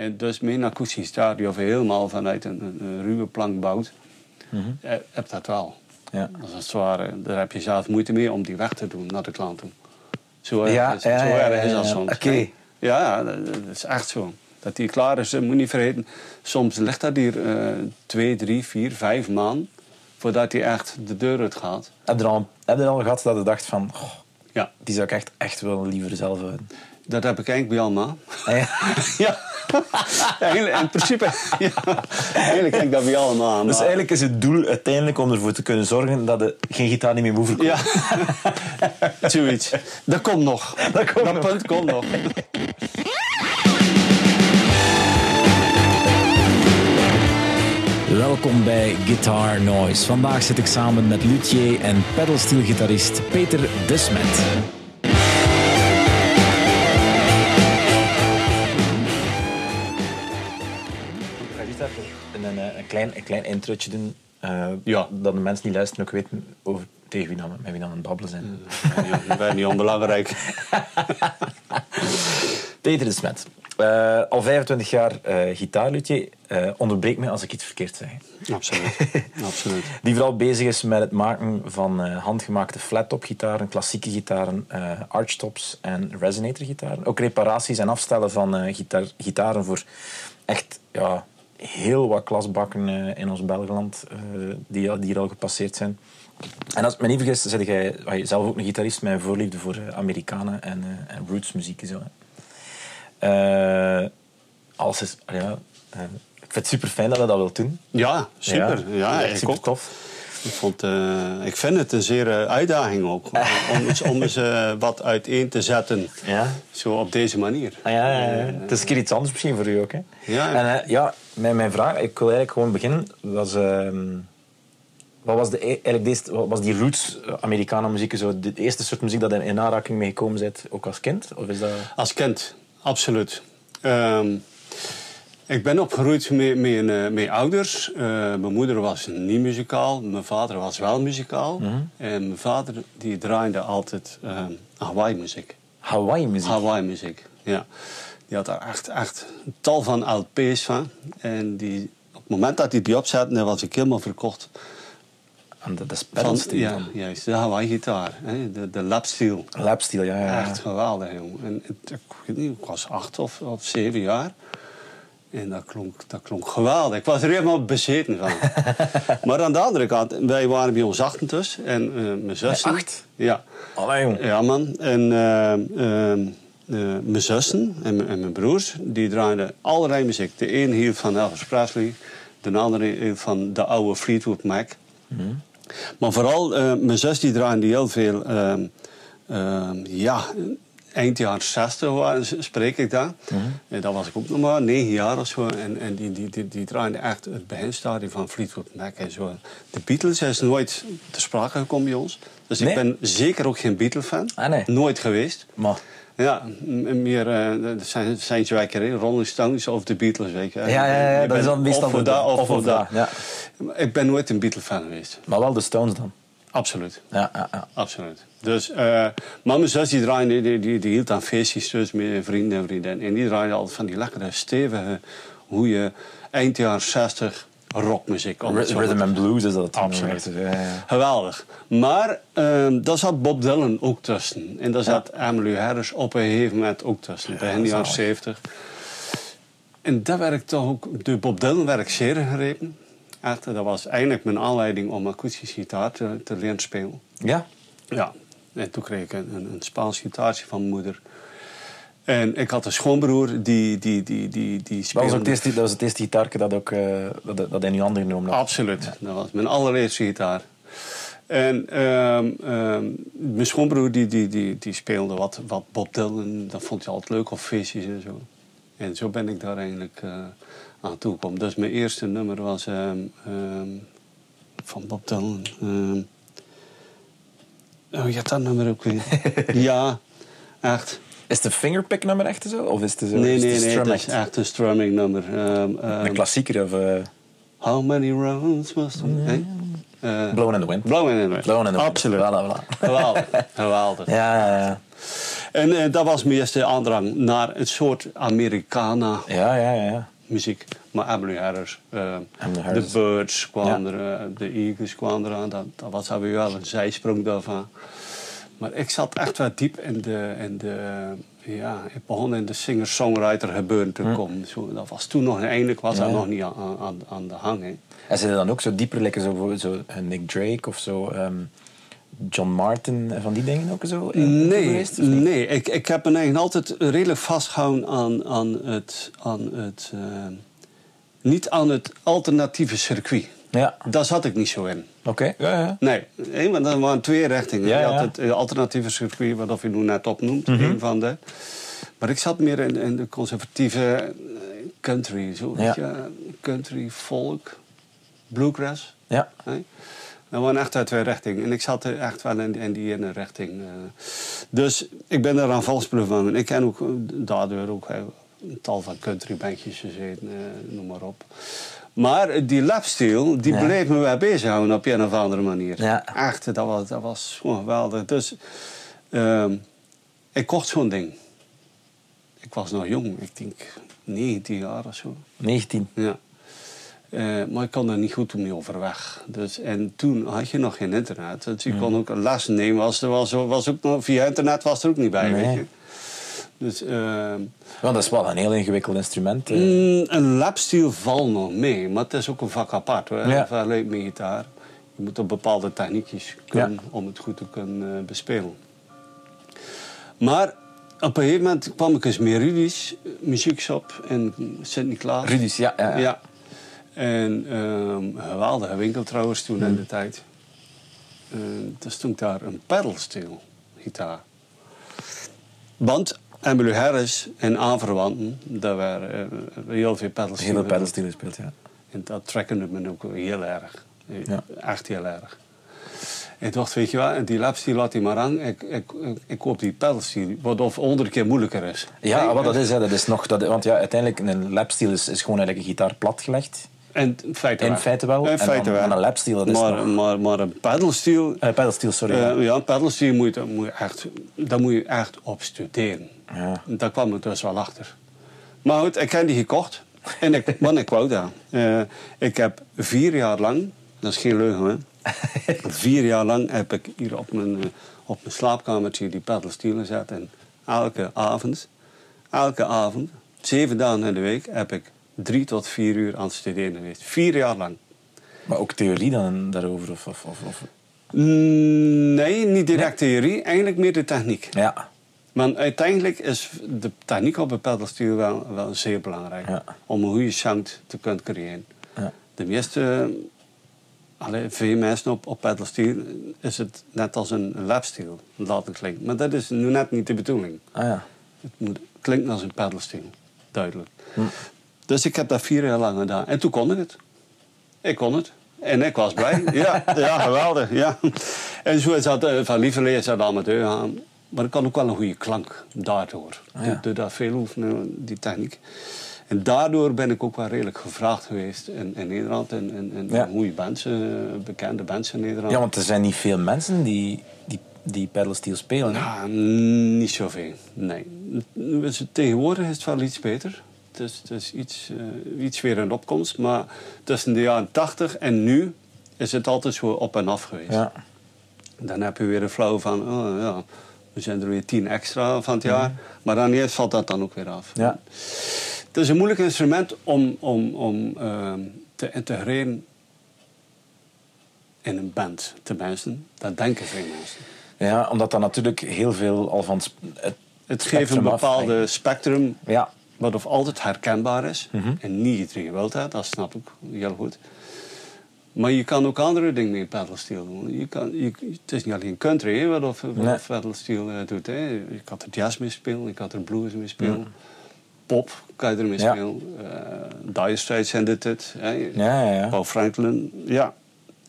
En dus mijn of je helemaal vanuit een, ruwe plank bouwt, eh, heb dat wel. Ja. Als het ware, daar heb je zelf moeite mee om die weg te doen naar de klant toe. Zo erg, Ja, is, ja, zo ja, erg is ja, dat soms. Ja, dat, dat is echt zo. Dat die klaar is, moet niet vergeten. Soms ligt dat hier eh, twee, drie, vier, vijf maanden voordat hij echt de deur uit gaat. Heb je er al, heb je al gehad dat je dacht van... "Goh, Ja, die zou ik echt, echt wel liever zelf houden? Dat heb ik eigenlijk bij allemaal. Ah, ja. Ja. Eigenlijk, in principe, ja. Eigenlijk heb ik dat bij allemaal. Dus eigenlijk is het doel uiteindelijk om ervoor te kunnen zorgen dat je geen gitaar niet meer moet verkopen. Ja, zoiets. Dat komt nog. Dat komt nog. punt komt nog. Welkom bij Guitar Noise. Vandaag zit ik samen met luthier en pedalsteelgitarist Peter Desmet. Klein, een klein introotje doen. eh, Ja. Dat de mensen die luisteren ook weten over, tegen wie dan, met wie dan aan het babbelen zijn. Ja, dat ben niet onbelangrijk. Peter de Smet. Eh, al 25 jaar gitaarluthier. Eh, onderbreek me als ik iets verkeerd zeg. Absoluut. Absoluut. Die vooral bezig is met het maken van handgemaakte flat-top gitaren, klassieke gitaren, archtops en resonator gitaren. Ook reparaties en afstellen van gitaar, gitaren voor echt ja, heel wat klasbakken eh, in ons Belgeland eh, die, die hier al gepasseerd zijn. En als ik me niet vergis, zit jij zelf ook een gitarist met een voorliefde voor eh, Amerikanen en, en rootsmuziek. Zo, hè. Alles is, ja, ik vind het super fijn dat je dat wilt doen. Ja, super. Ja, super ook. tof. Ik, vond, ik vind het een zeer uitdaging ook. Om, eens- om eens wat uiteen te zetten. Ja. Zo op deze manier. Ah, ja, ja, ja. Het is een keer iets anders misschien voor u ook. Hè? Ja. En ja, mijn, mijn vraag, ik wil eigenlijk gewoon beginnen. Was, ehm, wat was, de, e- eigenlijk deze, wat was die roots eh, Americana muziek, zo, de eerste soort muziek dat je in aanraking mee gekomen bent, ook als kind? Of is dat... Als kind, absoluut. Ehm, ik ben opgegroeid met, met, eh, met ouders. Eh, mijn moeder was niet muzikaal, mijn vader was wel muzikaal. En mijn vader die draaide altijd ehm Hawaii-muziek. Hawaii-muziek? Hawaii-muziek, ja. Die had daar echt, echt een tal van LP's van. En die, op het moment dat hij die opzette, dan was ik helemaal verkocht. En dat is pedalsteel ja, juist, de Hawaii-gitaar. De, de lapsteel. Lapsteel, ja. ja. Echt geweldig, jongen. En het- ik, weet niet, ik was acht of, of zeven jaar. En dat klonk, dat klonk geweldig. Ik was er helemaal bezeten van. maar aan de andere kant, wij waren bij ons achten dus. En eh, mijn zussen... acht? Ja. Allee, jong. Ja, man. En eh, eh, eh, mijn zussen en, mijn- en mijn broers, die draaiden allerlei muziek. De een hield van Elvis Presley, de andere hield van de oude Fleetwood Mac. Maar vooral, eh, mijn zus die draaide heel veel, ehm, ehm, ja, eind jaren 60 waren, s- spreek ik daar. En dat was ik ook nog maar negen jaar of zo. En, en die, die, die, die draaide echt het beginstadium van Fleetwood Mac en zo. De Beatles is nooit te sprake gekomen bij ons. Dus Nee? ik ben zeker ook geen Beatle-fan. Ah, nee. Nooit geweest. Maar, Ja, meer uh, zijn, zijn ze? Rolling Stones of de Beatles, weet je. ja, ja, ja, dat is dan meestal of voor de- of voor dat. dat, Ik ben nooit een Beatle-fan geweest. maar wel de Stones dan? Absoluut. Ja, ja, ja. Absoluut. Dus, eh maar mijn zus die draaide, die, die, die hield aan feestjes dus met vrienden en vriendinnen. En die draaide altijd van die lekkere, stevige, hoe je eind jaren 60 rockmuziek. Rhythm and Blues is dat. Absoluut. Ja, ja. Geweldig. Maar ehm daar zat Bob Dylan ook tussen. En daar zat Emily Harris op een gegeven moment ook tussen. Begin jaren zalig. 70. En dat werd ik toch ook... De Bob Dylan werd ik zeer gegrepen. Echt, dat was eigenlijk mijn aanleiding om akoestische gitaar te, te leren spelen. Ja? Ja. En toen kreeg ik een, een, een Spaans gitaartje van mijn moeder. En ik had een schoonbroer die, die, die, die, die Dat speelde... was, ook het eerste, dat was het eerste gitaarke dat, ook, eh, dat, dat in uw handen genomen had. Absoluut. Dat was mijn allereerste gitaar. En ehm, ehm, mijn schoonbroer die, die, die, die speelde wat, wat Bob Dylan. Dat vond hij altijd leuk op feestjes en zo. En zo ben ik daar eigenlijk eh, aan toegekomen. Dus mijn eerste nummer was ehm, van Bob Dylan. oh, je had dat nummer ook weer. ja, echt. Is het een fingerpick nummer echt zo? Of is het zo? Nee, is het nee, nee. Het is echt een strumming nummer. Ehm, Een klassieker of uh, How many rounds must we... Hey? Blowing in the Wind? Blowing in the Wind. Blowing in the Wind. Absoluut. Voilà, voilà. Geweldig. Geweldig. Ja, ja, ja. En eh, dat was mijn eerste aandrang naar een soort Americana Ja, ja, ja. muziek. Maar Emily Harris, de Harris. Birds kwamen er, eh, de Eagles kwamen eraan. Dat, dat was alweer wel een zijsprong daarvan. Maar ik zat echt wel diep in de... In de ja, ik begon in de singer-songwriter gebeuren te komen. Zo, dat was toen nog, eindelijk was Hm. Ja. dat nog niet aan, aan, aan de hang. hè. En zijn er dan ook zo dieper, lekker zo, zo eh, Nick Drake of zo, ehm, John Martin, eh, van die dingen ook zo? in- Nee, nee. Ik, ik heb me eigenlijk altijd redelijk vastgehouden aan, aan het... Aan het eh, niet aan het alternatieve circuit. Ja, Daar zat ik niet zo in. oké. Ja, ja. Nee, nee, want dat waren twee richtingen. Ja, je had het eh, alternatieve circuit, wat of je nu net opnoemt, Mhm. een van de. Maar ik zat meer in, in de conservatieve eh, country, zo, Ja. weet je, country, folk, bluegrass. Ja, hè. Dat waren echt uit twee richtingen. En ik zat er echt wel in, in die ene richting. eh. Dus ik ben daar aan valsproef van. Ik ken ook daardoor ook een tal van countrybandjes gezeten, eh, noem maar op. Maar die lapsteel, die Ja. bleef me wel bezighouden op een of andere manier. Ja. Echt, dat was, dat was gewoon geweldig. Dus ehm, ik kocht zo'n ding. Ik was nog jong, ik denk 19 jaar of zo. 19. Ja. Eh, maar ik kon er niet goed mee overweg. Dus, en toen had je nog geen internet. Dus je kon ook les nemen. Was, er was, was ook nog, via internet was er ook niet bij. Nee. Weet je. Dus ehm, Want dat is wel een heel ingewikkeld instrument. mm, een lapsteel valt nog mee. Maar het is ook een vak apart. Hoor. Ja. Vergelijk met gitaar. Je moet op bepaalde techniekjes kunnen om het goed te kunnen eh, bespelen. Maar op een gegeven moment kwam ik eens met Rudy's muziekshop in Sint-Niklaas. Rudy's, ja, ja, ja. En ehm, een geweldige winkel trouwens toen Hmm. in de tijd. Uh, er stond daar een pedalsteel gitaar. Want Emily Harris en aanverwanten, daar waren eh, heel veel pedalstelen. Heel veel pedalsteel gespeeld, ja. En dat trekkende me ook heel erg. Ja. Echt heel erg. En ik dacht, weet je wat, die lapsteel laat hij maar aan. Ik, ik, ik, koop die pedalsteel, wat of honderd keer moeilijker is. Ja, wat dat is, hè, dat is nog... Dat, want ja, uiteindelijk, een lapsteel is, is gewoon eigenlijk een gitaar platgelegd. En in feite In wel. feite wel. In En feite dan- wel. en een lapsteel, dat maar, nog- maar, maar een pedalsteel... Eh pedalsteel, sorry. eh, ja. pedalsteel moet, je- moet je echt, daar moet je echt op studeren. Ja. Daar kwam ik dus wel achter. Maar goed, ik heb die gekocht. En ik, want ik wou dat. Eh, ik heb vier jaar lang... Dat is geen leugen, hè. vier jaar lang heb ik hier op mijn, eh, op mijn slaapkamertje die pedalsteel gezet. En elke avond, elke avond, zeven dagen in de week... heb ik drie tot vier uur aan het studeren geweest. Vier jaar lang. Maar ook theorie dan daarover? Of, of, of, of- Mm, Nee, niet direct theorie. Eigenlijk meer de techniek. Ja. Want uiteindelijk is de techniek op een pedalsteel wel, wel zeer belangrijk. Ja. Om een goede sound te kunnen creëren. ja. De meeste, allee, veel mensen op, op pedalsteel is het net als een lapsteel laten klinken. Maar dat is nu net niet de bedoeling. Ah ja. Het moet klinken als een pedalsteel, duidelijk. Dus ik heb dat vier jaar lang gedaan. En toen kon ik het. Ik kon het. En ik was blij. ja, ja, geweldig. Ja. En zo is dat eh, van lieverlee dat amateur gaan. Maar ik kan ook wel een goede klank daardoor. Ah, ja. Door dat veel oefenen, die techniek. En daardoor ben ik ook wel redelijk gevraagd geweest in, in Nederland. En, Ja. goede bands, eh, bekende bands in Nederland. ja, want er zijn niet veel mensen die, die, die pedalsteel spelen. Ja, niet zoveel. Nee. Tegenwoordig is het wel iets beter. Het is, het is iets, eh, iets weer een opkomst. Maar tussen de jaren 80 en nu is het altijd zo op en af geweest. Ja. Dan heb je weer een flauw van, oh ja, we zijn er weer tien extra van het jaar. Maar dan eerst valt dat dan ook weer af. Ja. Het is een moeilijk instrument om, om, om ehm, te integreren in een band. Tenminste, dat denken veel mensen. ja, omdat dat natuurlijk heel veel al van... Het, Het geeft een af, bepaalde spectrum Ja. Wat of altijd herkenbaar is. Mhm. En niet iedereen wil dat, dat snap ik heel goed. Maar je kan ook andere dingen met pedalsteel doen. Je kan, je, het is niet alleen country hè, wat of, Nee. pedalsteel eh, doet. Hè. Je kan er jazz mee spelen, je kan er blues mee spelen. Pop kan je er mee Ja. spelen. Dire Straits zijn dit het. Hè. Ja, ja, ja. Paul Franklin, ja.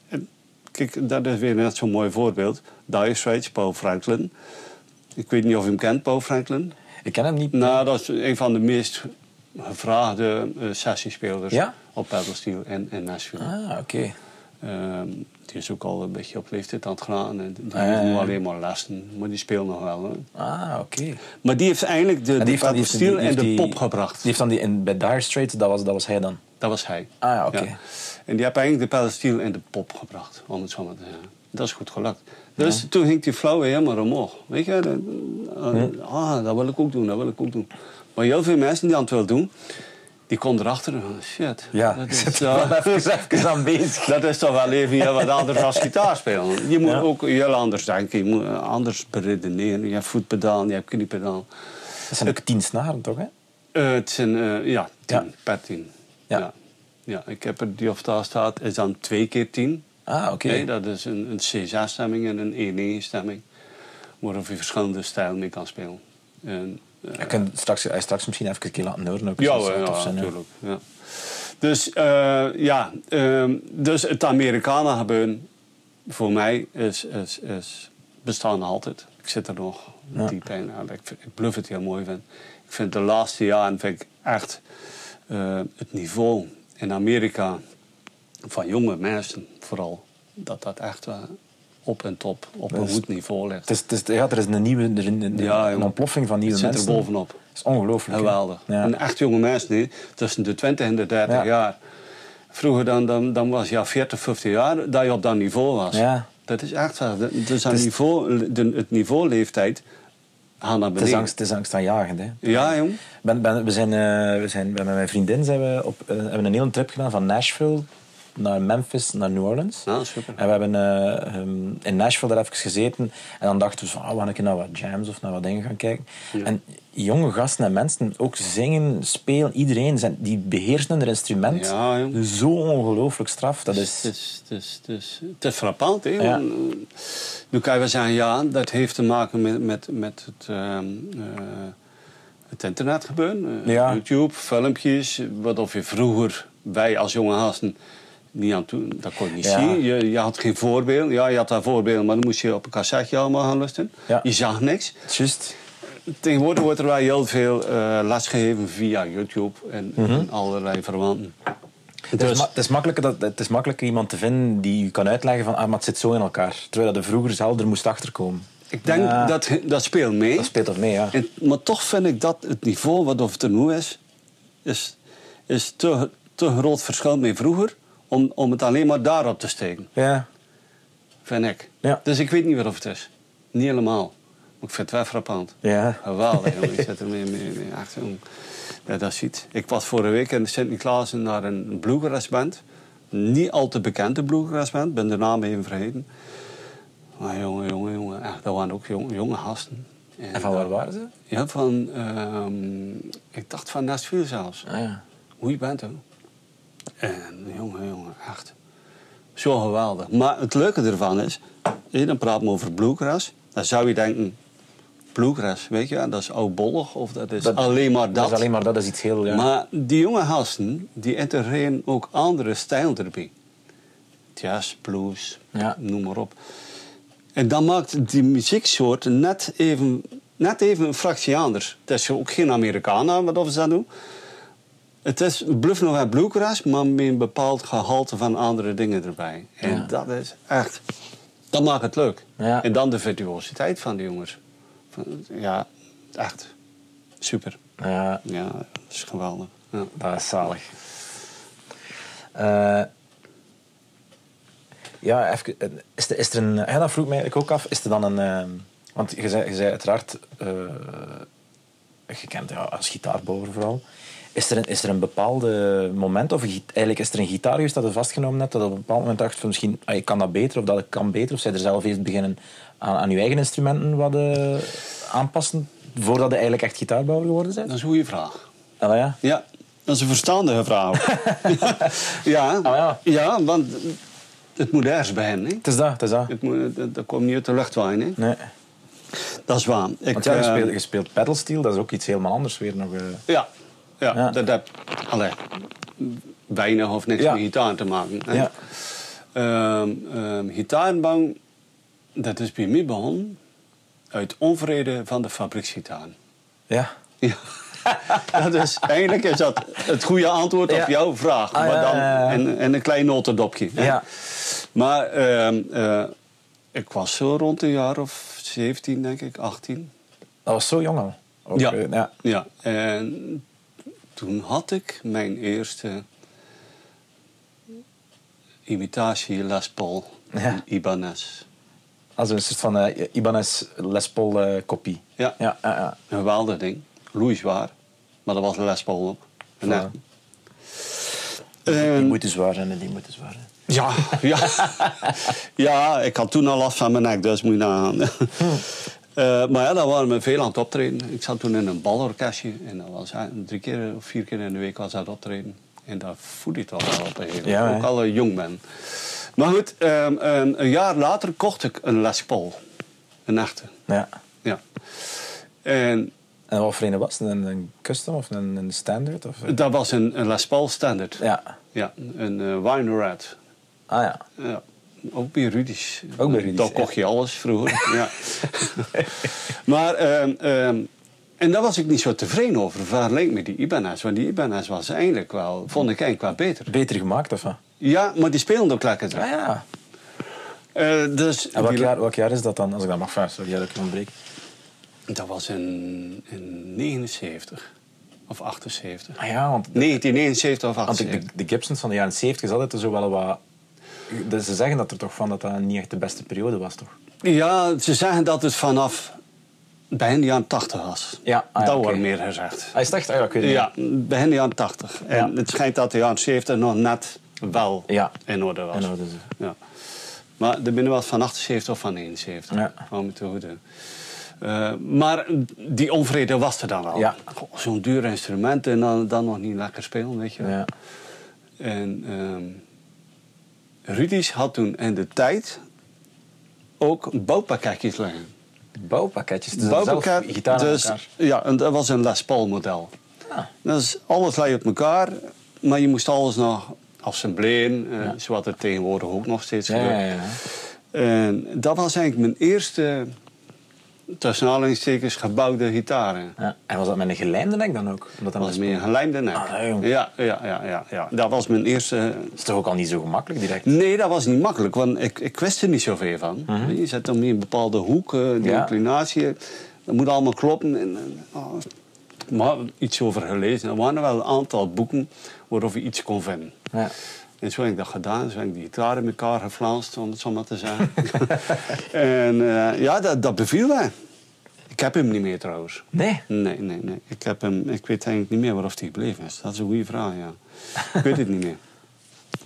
En Kijk, dat is weer net zo'n mooi voorbeeld. Dire Straits, Paul Franklin. Ik weet niet of je hem kent, Paul Franklin. Ik ken hem niet. Nou, dat is een van de meest gevraagde eh, sessiespelers Ja? op pedalsteel in, in Nashville. Ah, oké. Ehm, die is ook al een beetje op leeftijd aan het gaan. En die Ah, ja, ja. alleen maar lessen, maar die speelt nog wel. Hè. Ah, oké. Maar die heeft eigenlijk de, En die heeft- die en de die- pop gebracht. Die heeft dan die in, bij Dire Straits, dat was, dat was hij dan. Dat was hij. Ah, oké. En die heeft eigenlijk de pedal steel en de pop gebracht, om het zo maar te zeggen. Dat is goed gelukt. Dus toen ging die flauw helemaal omhoog. Weet je, de- eh, ah, dat wil ik ook doen, dat wil ik ook doen. Maar heel veel mensen die aan het willen doen, die komen erachter en van, shit. Ja, dat is, eh, wel even, even aan bezig. dat is toch wel even wat anders als gitaar spelen. Je moet Ja. ook heel anders denken, je moet anders beredeneren. Je hebt voetpedaal, je hebt kniepedaal. Dat zijn ook tien snaren, toch? Hè? Eh, het zijn, ja, tien, Ja. per tien. Ja. Ja. ja. ik heb er die of daar staat, is dan twee keer tien. Ah, oké. Nee, dat is een, een C6-stemming en een E9-stemming. Waarop je verschillende stijlen mee kan spelen. En, eh, Je kunt straks, hij straks misschien even een keer laten horen. Ook, ja, ja, zijn, hè. natuurlijk. Ja. Dus eh, ja, ehm, dus het Amerikanen gebeuren voor mij is, is, is bestaan altijd. Ik zit er nog Ja. diep in. Ja, Ik, ik bluff het heel mooi vind. Ik vind de laatste jaren vind ik echt eh, het niveau in Amerika van jonge mensen vooral dat dat echt eh, op en top op een goed niveau ligt. Ja, er is een nieuwe er is een, een, Ja, een jongen. ontploffing van nieuwe Het zit er mensen. bovenop. Dat is ongelooflijk. Geweldig. Ja. En echt jonge mensen, hè, tussen de 20 en de 30 Ja. jaar. Vroeger dan, dan, dan was je ja, 40, 50 jaar dat je op dat niveau was. Ja. Dat is echt zo. Dus aan is- niveau, de, het niveau leeftijd gaat naar Het is beneden. angst, het is angstaanjagend. Hè. Ja, jong. Ben, ben, we zijn, eh, we zijn, met mijn vriendin zijn we op, eh, hebben een hele trip gedaan van Nashville naar Memphis, naar New Orleans. Ja, super. En we hebben ehm, in Nashville daar even gezeten. En dan dachten we van, oh, we gaan een keer naar wat jams of naar wat dingen gaan kijken. En jonge gasten en mensen, ook zingen, spelen, iedereen, zijn, die beheersen hun instrument. Ja. Zo ongelooflijk straf. Dat is... het, is, het, is, het, is, het is frappant. Hè? Ja. Eh, Nu kan je wel zeggen, ja, dat heeft te maken met, met, met het, ehm, eh, het internet gebeuren. Ja. YouTube, filmpjes. Wat of je vroeger, wij als jonge gasten, niet aan toe, dat kon je niet Ja. zien. Je, je had geen voorbeeld. Ja, je had daar voorbeeld, maar dan moest je op een cassetje allemaal gaan luisteren. Ja. Je zag niks. Juist. Tegenwoordig wordt er wel heel veel eh les gegeven via YouTube en, en allerlei verwanten. Het, is ma- het, is makkelijker dat, het is makkelijker iemand te vinden die je kan uitleggen van ah, maar het zit zo in elkaar. Terwijl dat je vroeger zelf er moest achterkomen. Ik denk Ja. dat dat speelt mee. Dat speelt toch mee, ja. En, maar toch vind ik dat het niveau wat of het er nu is, is, is te, te groot verschil met vroeger om, om het alleen maar daarop te steken, Ja. vind ik. Ja. Dus ik weet niet wat het is. Niet helemaal. Maar ik vind het wel frappant. Ja. Geweldig, jongen. Ik zit er mee, mee, mee jongen. Ja, dat ziet. Ik was vorige week in Sint-Niklaas naar een bluegrass band. Niet al te bekende bluegrass band. ben de naam even vergeten. Maar jongen, jongen, jongen. Echt, dat waren ook jonge, jonge gasten. En van waar waren ze? Ja, van... ehm, ik dacht van Nashville zelfs. Ah, ja. Hoe je bent, hoor. En jongen, jongen, echt. Zo geweldig. Maar het leuke ervan is... dan praten we over bluegrass. Dan zou je denken... Bluegrass, weet je, dat is oudbollig of dat is Dat- alleen maar dat. Dat is alleen maar dat is iets heel... Ja. Maar die jonge gasten, die integreren ook andere stijlen erbij. Jazz, blues, Ja. noem maar op. En dat maakt die muzieksoort net even, net even een fractie anders. Het is ook geen Americana wat of ze dat doen. Het is bluff nog wel bluegrass, maar met een bepaald gehalte van andere dingen erbij. En Ja. dat is echt... Dat maakt het leuk. Ja. En dan de virtuositeit van die jongens. Ja, echt super. ja, Ja, dat is geweldig. Ja. dat is zalig. Eh, ja, even, is, er, is er een... Dat vroeg mij eigenlijk ook af. Is er dan een... eh, want je zei, je zei uiteraard... eh gekend ja, als gitaarbouwer vooral. Is er, een, is er een bepaalde moment, of eigenlijk is er een gitaar geweest dat je vastgenomen hebt, dat op een bepaald moment dacht van misschien, ah, ik kan dat beter, of dat ik kan beter, of zij er zelf eerst beginnen aan, aan je eigen instrumenten wat eh, aanpassen, voordat je eigenlijk echt gitaarbouwer geworden bent? Dat is een goede vraag. Ah, ja. Ja, dat is een verstandige vraag. ja, Ah, ja. ja, want het moet ergens beginnen. Hè. Het is dat, het is dat. Het moet, dat, dat komt niet uit de lucht waaien. Nee. Dat is waar. Ik, Want ja, je eh, speelt, je speelt pedalsteel, dat is ook iets helemaal anders weer nog. eh. ja, ja, Ja. dat heb allee, weinig of niks met gitaar te maken. Ja. Ehm, ehm, dat is bij mij begonnen uit onvrede van de fabrieksgitaar. Ja. Ja. dat is, eigenlijk is dat het goede antwoord op jouw vraag. Ah, maar dan. En, en een klein notendopje. Ja. Maar ehm, eh, ik was zo rond een jaar of 17, denk ik, 18. Dat was zo jong al. Ook, Ja. eh, ja. Ja, en toen had ik mijn eerste imitatie Les Paul Ja. Ibanez. Als een soort van eh, Ibanez Les Paul eh, kopie. Ja. Ja, ja, ja. Een geweldig ding. Louis zwaar. Maar dat was een Les Paul ook. Ja. Die En- moeten zwaar zijn en die moeten zwaar zijn. Ja, ja. ja, ik had toen al last van mijn nek, dus moet je nagaan. Eh, maar ja, daar waren we veel aan het optreden. Ik zat toen in een balorkestje. En dat was drie keer of vier keer in de week was dat optreden. En daar voelde je toch wel op een gegeven moment. Ook al jong ben. Maar goed, ehm, een, een jaar later kocht ik een Les Paul. Een echte. Ja. Ja. En En wat voor een was het? Een, een custom of een, een standard? Of, dat was een, een Les Paul standard. Ja. Ja, een eh Wine Red. Ah ja. Ja, ook bij Rudy's. Ook bij Rudy's, Daar ja. kocht je alles vroeger. ja. maar, ehm, ehm, en daar was ik niet zo tevreden over, vergelijking met die Ibanez. Want die Ibanez was eigenlijk wel, vond ik eigenlijk wel beter. Beter gemaakt of wat? Ja, maar die speelde ook lekker. Ah ja. Eh, dus En welk die- jaar, welk jaar is dat dan? Als ik dat mag vragen, sorry dat ik ontbreek. Dat was in, in 79 of 78. Ah ja, want 1979 of Want de, 78. de, de Gibsons van de jaren 70 is altijd zo wel wat... dus Ze zeggen dat er toch van dat dat niet echt de beste periode was, toch? Ja, ze zeggen dat het vanaf begin jaren 80 was. Ja, ah ja, dat wordt meer gezegd. Hij is het echt? Ah, ja, ik weet het Ja, begin jaren 80. En Ja. het schijnt dat de jaren 70 nog net wel Ja. in orde was. In orde. Ja. Maar de binnen was van 78 of van 71. Ja. Hou me te goede. Eh, maar die onvrede was er dan wel. Ja. Zo'n duur instrument en dan, dan nog niet lekker spelen, weet je. Ja. En ehm Rudy's had toen in de tijd ook bouwpakketjes liggen. Bouwpakketjes. Dus Bouwpakket, zelf dus. Ja, en dat was een Les Paul model. Ah. Dus alles lag op elkaar, maar je moest alles nog assembleren, eh, Ja. zoals het tegenwoordig ook nog steeds Ja, gebeurt. ja, ja. En dat was eigenlijk mijn eerste, tussen aanhalingstekens, gebouwde gitaren. Ja. En was dat met een gelijmde nek dan ook? Omdat Dat was meer een gelijmde nek. Ah, ja, ja, ja, ja, ja. Dat was mijn eerste... Dat is toch ook al niet zo gemakkelijk direct? Nee, dat was niet makkelijk, want ik, ik wist er niet zoveel van. Je zet dan in een bepaalde hoek, eh, die Mhm. Ja. inclinatie. Dat moet allemaal kloppen. En, eh, oh, maar iets over gelezen. Er waren wel een aantal boeken waarover je iets kon vinden. Ja. En zo heb ik dat gedaan. Zo heb ik die gitaar in elkaar geflanst, om het zo maar te zeggen. en eh, ja, dat, dat beviel mij. Ik heb hem niet meer trouwens. Nee? Nee, nee, nee. Ik, heb hem, ik weet eigenlijk niet meer waarof hij gebleven is. Dat is een goede vraag, ja. ik weet het niet meer.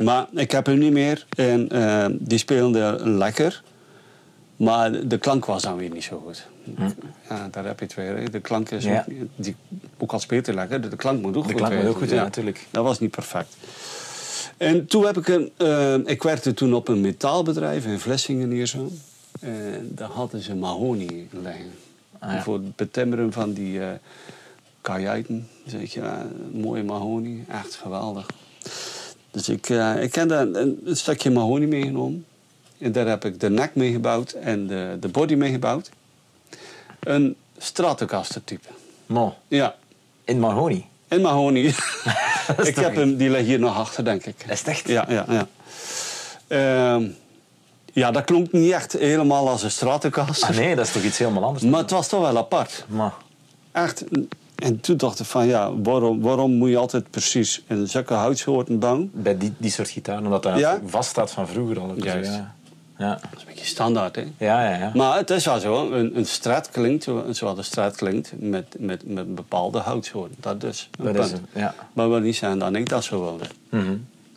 Maar ik heb hem niet meer. En eh, die speelde lekker. Maar de klank was dan weer niet zo goed. Ja, daar heb je het weer. De klank is Hm. Ja. ook, die, ook al speelt hij lekker, de klank moet ook De goed klank moet ook goed zijn, natuurlijk. Dat was niet perfect. En toen heb ik een... eh, ik werkte toen op een metaalbedrijf in Vlissingen hier zo. En daar hadden ze mahonie liggen. Ah, ja. Voor het betimmeren van die eh kajuiten. Zeg je, ja, mooie mahonie. Echt geweldig. Dus ik, ik heb daar een, een stukje mahonie meegenomen. En daar heb ik de nek mee gebouwd en de, de body mee gebouwd. Een Stratocaster type. Mo. Ja, In Mahoney. en mahonie. ik heb hem, die ligt hier nog achter, denk ik. Is het echt? Ja, ja, ja. Ehm, ja, dat klonk niet echt helemaal als een Stratocaster. Ah nee, dat is toch iets helemaal anders? Maar het was toch wel apart. Maar, Echt. En toen dacht ik van, ja, waarom, waarom moet je altijd precies in zulke houtsoorten bouwen? bij die, die soort gitaar, omdat dat Ja. vast staat van vroeger al. Juist. Ja. Ja. Dat is een beetje standaard, hè? Ja, ja, ja. Maar het is wel zo, een, een straat klinkt zo- zoals een straat klinkt met, met, met bepaalde houtsoorten. Dat is een Dat is een- ja. Maar wil niet zijn dat ik dat zo wilde. Mhm.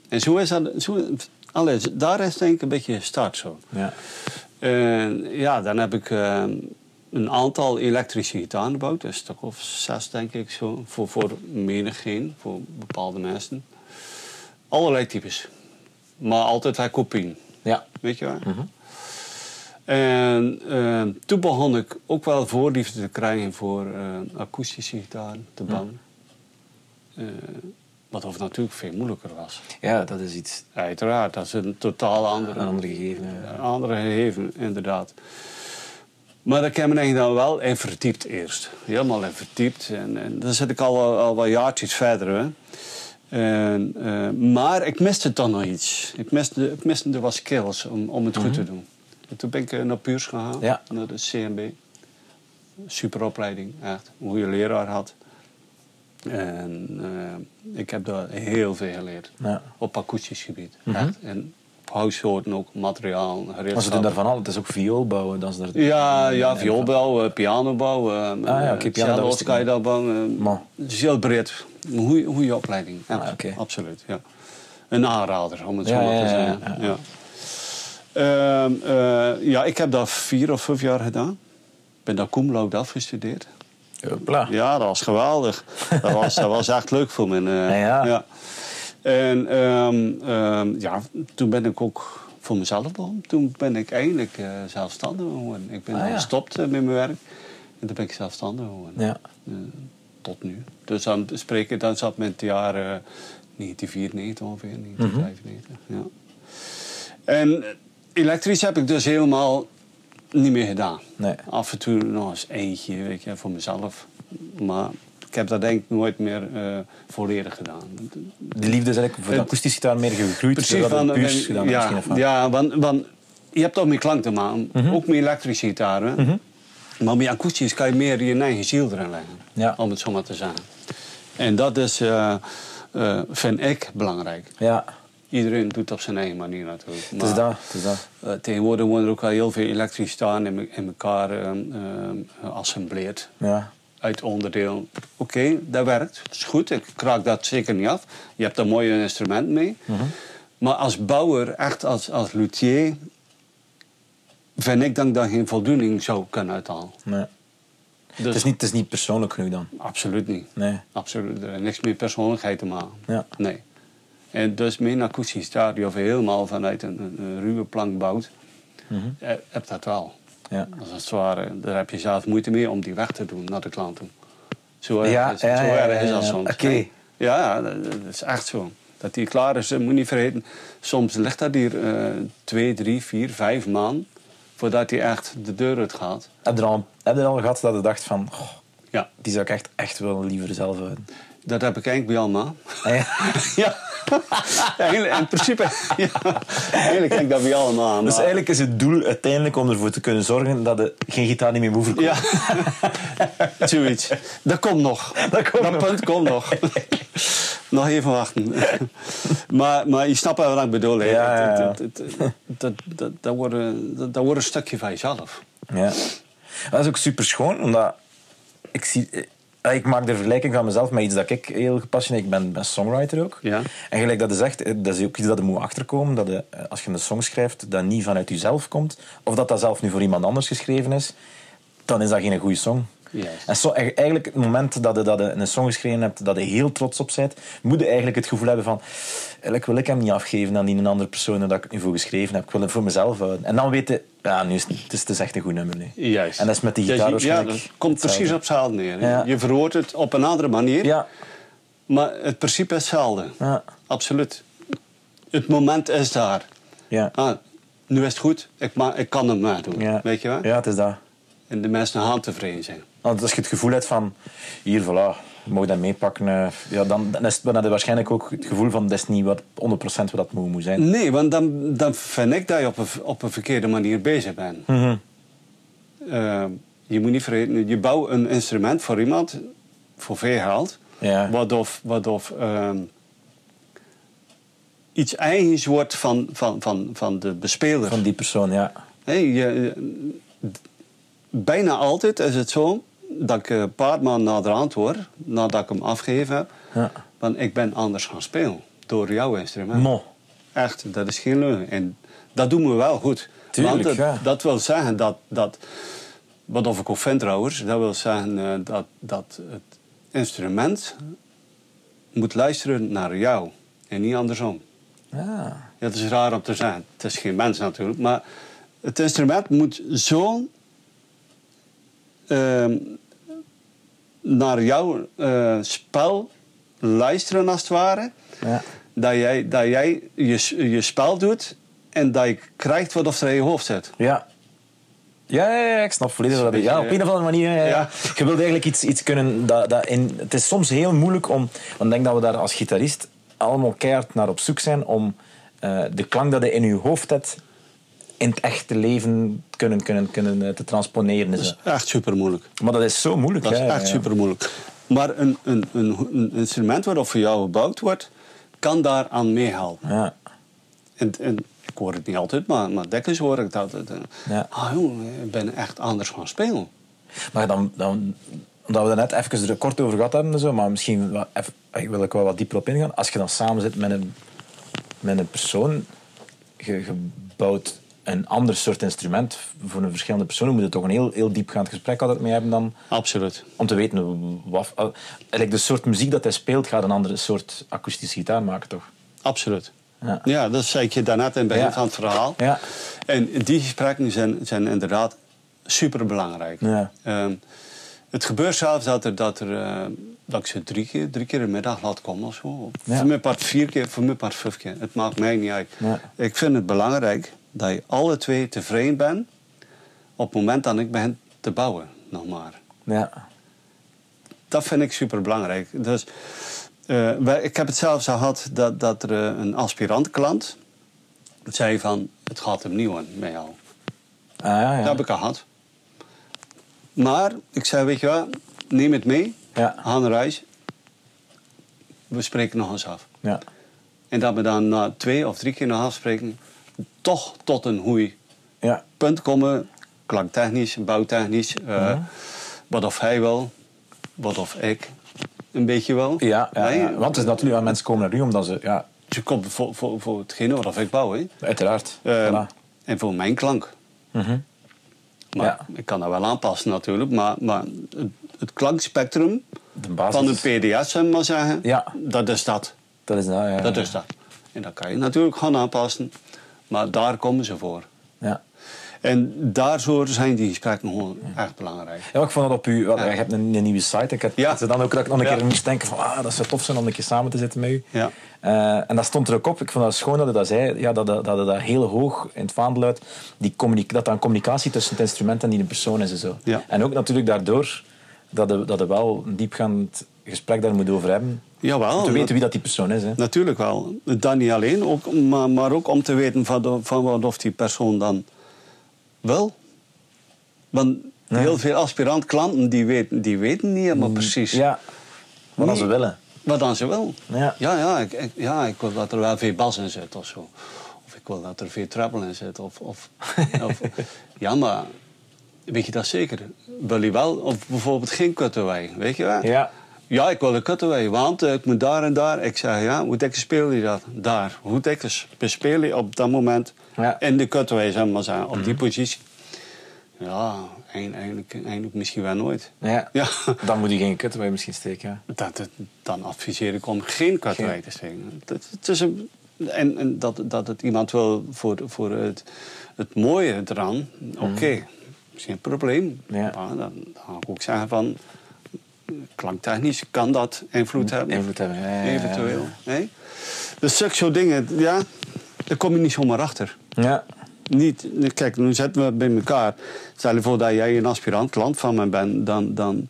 En zo is dat, zo, allee, daar is denk ik een beetje start zo. ja. En ja, dan heb ik eh, een aantal elektrische gitaren gebouwd. Een stuk of zes, denk ik, zo. Voor, voor menigeen, voor bepaalde mensen. Allerlei types. Maar altijd wel kopie. Ja. Weet je wel? En eh, toen begon ik ook wel voorliefde te krijgen voor eh, akoestische gitaren te bouwen. Eh, wat of natuurlijk veel moeilijker was. ja, dat is iets, Uiteraard, dat is een totaal andere een ander gegeven. ja. een andere gegeven, inderdaad. Maar daar heb ik me dan wel in verdiept eerst. Helemaal in verdiept. En, en dan zit ik al, al wat jaartjes verder. Hè. En, eh, maar ik miste toch nog iets. Ik miste, ik miste er wat skills om, om het goed te doen. En toen ben ik eh, naar Puurs gegaan, Ja. naar de CMB. Superopleiding, echt. Een goede leraar had. En eh, ik heb daar heel veel geleerd. Ja. Op akoestisch gebied. Echt. En huishouden ook, materiaal, Maar ze doen daarvan al. Het is ook viool bouwen. Is. Ja, ja vioolbouw, eh, pianobouw, eh Ah ja, oké, piano, ik kan je bouwen. Het is heel breed. Een goeie, goede opleiding. Ja, Ah. Absoluut, ja. Een aanrader, om het zo maar te zeggen. ja. Ja, Ehm, eh, ja, ik heb dat vier of vijf jaar gedaan. Ik ben daar cum laude afgestudeerd. Hopla. Ja, dat was geweldig. dat, was, dat was echt leuk voor me. eh, Ja, ja. En ehm, ehm, ja, toen ben ik ook voor mezelf begonnen. Toen ben ik eigenlijk eh, zelfstandig geworden. Ik ben Ah, ja. gestopt met mijn werk. En toen ben ik zelfstandig geworden. Ja. Tot nu. Dus dan spreek ik, dan zat met het jaar eh, 1994 ongeveer, Mhm. 1995. ja. En elektrisch heb ik dus helemaal niet meer gedaan. Nee. Af en toe nog eens eentje, weet je, voor mezelf. Maar ik heb dat denk ik nooit meer eh, volledig gedaan. De liefde is eigenlijk voor de akoestische gitaar meer gegroeid. Precies, van, puurs gedaan hebt ja, ja want, want je hebt ook meer klank te maken. Mhm. Ook met elektrische gitaar. hè. Maar met akoestisch kan je meer je eigen ziel erin leggen. Ja. Om het zo maar te zeggen. En dat is, eh, vind ik belangrijk. Ja, Iedereen doet het op zijn eigen manier natuurlijk. het is dat. Het is dat. eh, tegenwoordig worden er ook al heel veel elektrisch staan in, me- in elkaar eh, eh, assembleerd. Ja. Uit onderdeel. Oké, dat werkt. Dat is goed. Ik kraak dat zeker niet af. Je hebt daar mooi instrument mee. Mhm. Maar als bouwer, echt als, als luthier, vind ik dat ik daar geen voldoening zou kunnen uithalen. Nee. Dus Het, is niet, het is niet persoonlijk genoeg dan. absoluut niet. Nee. Absoluut. Er heeft niks met persoonlijkheid te maken. Ja. Nee. En dus mijn akoestisch gitaar, die of helemaal vanuit een, een, een ruwe plank bouwt, eh, heb dat wel. Ja. Is als het ware, daar heb je zelf moeite mee om die weg te doen naar de klant toe. Zo erg Ja, is, ja, zo erg is ja, dat soms. Oké. Ja, dat, is echt zo. Dat die klaar is, moet niet vergeten. Soms ligt dat hier eh, twee, drie, vier, vijf maanden voordat hij echt de deur uit gaat. Heb je er al, heb je er al gehad dat je dacht van... "Goh, Ja, die zou ik echt, echt wel liever zelf houden? Dat heb ik eigenlijk bij allemaal. Ah, ja. Ja, eigenlijk, in principe. Ja, eigenlijk heb ik dat bij allemaal. Dus eigenlijk is het doel uiteindelijk om ervoor te kunnen zorgen dat je geen gitaar niet meer moet verkopen. Ja, zoiets. Dat komt nog. Dat komt nog. punt komt nog. nog even wachten. maar, maar je snapt wel wat ik bedoel. Ja, Dat, dat, dat, wordt, een- dat, dat wordt een stukje van jezelf. Ja. Dat is ook super schoon, omdat ik zie. Eh, Ik maak de vergelijking van mezelf met iets dat ik heel gepassioneerd Ik ben, ben songwriter ook. Ja. En gelijk dat je zegt, eh, dat is ook iets dat je moet achterkomen. Dat je, eh, als je een song schrijft, dat niet vanuit jezelf komt. Of dat dat zelf nu voor iemand anders geschreven is. Dan is dat geen goede song. Juist. En zo, eigenlijk het moment dat je, dat je een song geschreven hebt, dat je heel trots op bent, moet je eigenlijk het gevoel hebben van eigenlijk wil ik hem niet afgeven aan die een andere persoon dat ik nu voor geschreven heb. Ik wil het voor mezelf houden. En dan weet je, ja, nu is het, het is, het is echt een goed nummer. Nu. Juist. En dat is met die Dus gitaar je- Ja, dat komt precies op hetzelfde. neer. Ja. Je verwoordt het op een andere manier, Ja, maar het principe is hetzelfde. ja, Absoluut. Het moment is daar. ja. Ah, nu is het goed, ik, ma ik kan het maar doen. ja. Weet je wel? Ja, het is dat. En de mensen gaan tevreden zijn. Want als je het gevoel hebt van, hier, voilà, je mag dat meepakken, eh, ja, dan, dan, is het, waarschijnlijk ook het gevoel van, dat is niet wat, 100% wat dat moet, moet zijn. Nee, want dan, dan vind ik dat je op een, op een verkeerde manier bezig bent. Mhm. Eh, je moet niet vergeten, je bouwt een instrument voor iemand, voor veel geld, Ja. wat of, wat of ehm, iets eigens wordt van, van, van, van de bespeler. Van die persoon, ja. Je, bijna altijd is het zo dat ik een paar maanden na de antwoord, nadat ik hem afgegeven heb, ja. want ik ben anders gaan spelen door jouw instrument. Mo. Echt, dat is geen leugen. En dat doen we wel goed. Tuurlijk, Want het- ja. dat wil zeggen dat, dat wat of ik ook vind trouwens, dat wil zeggen eh, dat, dat het instrument moet luisteren naar jou en niet andersom. Ja. Het is raar om te zeggen. Het is geen mens natuurlijk. Maar het instrument moet zo ehm, naar jouw eh, spel luisteren, als het ware. Ja. Dat jij, dat jij je, je spel doet en dat je krijgt wat of er in je hoofd zit. Ja. Ja, ja, ja, ik snap volledig wat je... Ja, op een of andere manier. Ja, ja. Ja. Je wilt eigenlijk iets, iets kunnen... Dat, dat in, het is soms heel moeilijk om... Want ik denk dat we daar als gitarist allemaal keihard naar op zoek zijn om eh, de klank dat je in je hoofd hebt in het echte leven kunnen, kunnen, kunnen eh, te transponeren. en zo. Echt super moeilijk. Maar dat is zo moeilijk. Dat is hè, echt super moeilijk. Maar een, een, een, een instrument wat voor jou gebouwd wordt, kan daaraan meehelpen. Ja. En, en ik hoor het niet altijd, maar, maar dikwijls hoor ik dat. dat, eh, Ja. Ah jongen, ik ben echt anders gaan spelen. Maar dan, dan, omdat we er net even er kort over gehad hebben, en zo, maar misschien even, ik wil ik wel wat dieper op ingaan. Als je dan samen zit met een, met een persoon, je, je bouwt een ander soort instrument voor een verschillende persoon, moet je toch een heel, heel diepgaand gesprek altijd mee hebben dan, Absoluut. om te weten wat... eh, Eigenlijk de soort muziek dat hij speelt, gaat een andere soort akoestische gitaar maken, toch? Absoluut. Ja. Ja, dat zei ik je daarnet in het begin Ja. van het verhaal. Ja. En die gesprekken zijn, zijn inderdaad super belangrijk. Ja. het gebeurt zelfs dat, er, dat, er, eh, dat ik ze drie keer, drie keer in de middag laat komen of zo. Ja. Voor mijn part vier keer, voor mijn part vijf keer. Het maakt mij niet uit. Ik vind het belangrijk dat je alle twee tevreden bent op het moment dat ik begin te bouwen, nog maar. Ja. Dat vind ik super belangrijk. Dus, eh, ik heb het zelfs gehad dat, dat er eh, een aspirant klant zei van het gaat hem niet aan met jou. Ah, ja, ja. Dat heb ik gehad. Maar ik zei, weet je wat, neem het mee, Ja. ga naar huis. We spreken nog eens af. ja. En dat we dan na twee of drie keer nog afspreken, toch tot een goeie ja. punt komen, klanktechnisch, bouwtechnisch, eh, wat of hij wil, wat of ik een beetje wil. Ja, ja, Nee, ja. want het is natuurlijk wel mensen komen naar u omdat ze... Ja, Je komt voor, voor, voor hetgene wat of ik bouw. Hè. uiteraard. Eh, Voilà. En voor mijn klank. Mhm. Maar Ja. ik kan dat wel aanpassen natuurlijk. Maar, maar het, het klankspectrum De van de PDS, zullen we maar zeggen, Ja. dat is dat. Dat is dat, ja. Dat is dat. En dat kan je natuurlijk gaan aanpassen. Maar daar komen ze voor. Ja. En daardoor zijn die gesprekken gewoon echt belangrijk. Ja, ik vond dat op u... Ja. Je hebt een, een nieuwe site. Ik had Ja. ze dan ook dat ik nog een Ja. keer moest denken van... Ah, dat zou tof zijn om een keer samen te zitten met u. Ja. Eh, en dat stond er ook op. Ik vond dat schoon dat hij dat zei. Ja, dat, dat, dat, dat heel hoog in het vaandel uit... Die dat er een communicatie tussen het instrument en die persoon is en zo. Ja. En ook natuurlijk daardoor dat dat je wel een diepgaand gesprek daar moet over hebben. Jawel. om te weten wie dat die persoon is. Hè. Natuurlijk wel. Dat niet alleen, ook, maar, maar ook om te weten van, de- van wat of die persoon dan wil. Want heel veel aspirant-klanten die weten, die weten niet helemaal precies Ja, wat dan Nee. ze willen. wat dan ze wil. Ja. Ja, ja, ik, ik- ja, ik wil dat er wel veel bas in zit of zo. Of ik wil dat er veel treble in zit. Of, of, of- ja, maar weet je dat zeker? Wil je wel? Of bijvoorbeeld geen cutaway, weet je wel? Ja. Ja, ik wil een cutaway, want eh, ik moet daar en daar. Ik zeg, ja, hoe dik speel je dat? Daar. Hoe dik bespeel je op dat moment Ja. in de cutaway, zeg maar zeggen, op die positie? Ja, eigenlijk, eigenlijk misschien wel nooit. Ja. Ja. Dan moet je geen cutaway misschien steken. Ja. Dat, dat- dan adviseer ik om geen cutaway Geen. te steken. Dat, het is een, en en dat, dat het iemand wil voor, voor het, het mooie eraan, oké, geen probleem. Mhm. Ja. Maar dan, dan ga ik ook zeggen van, klanktechnisch kan dat invloed hebben. Invloed hebben, ja, ja, ja, Eventueel. Nee? Dus zulke soort dingen, ja, daar kom je niet zomaar achter. Ja. Niet, kijk, nu zetten we bij elkaar. Stel je voor dat jij een aspirant klant van me bent, dan, dan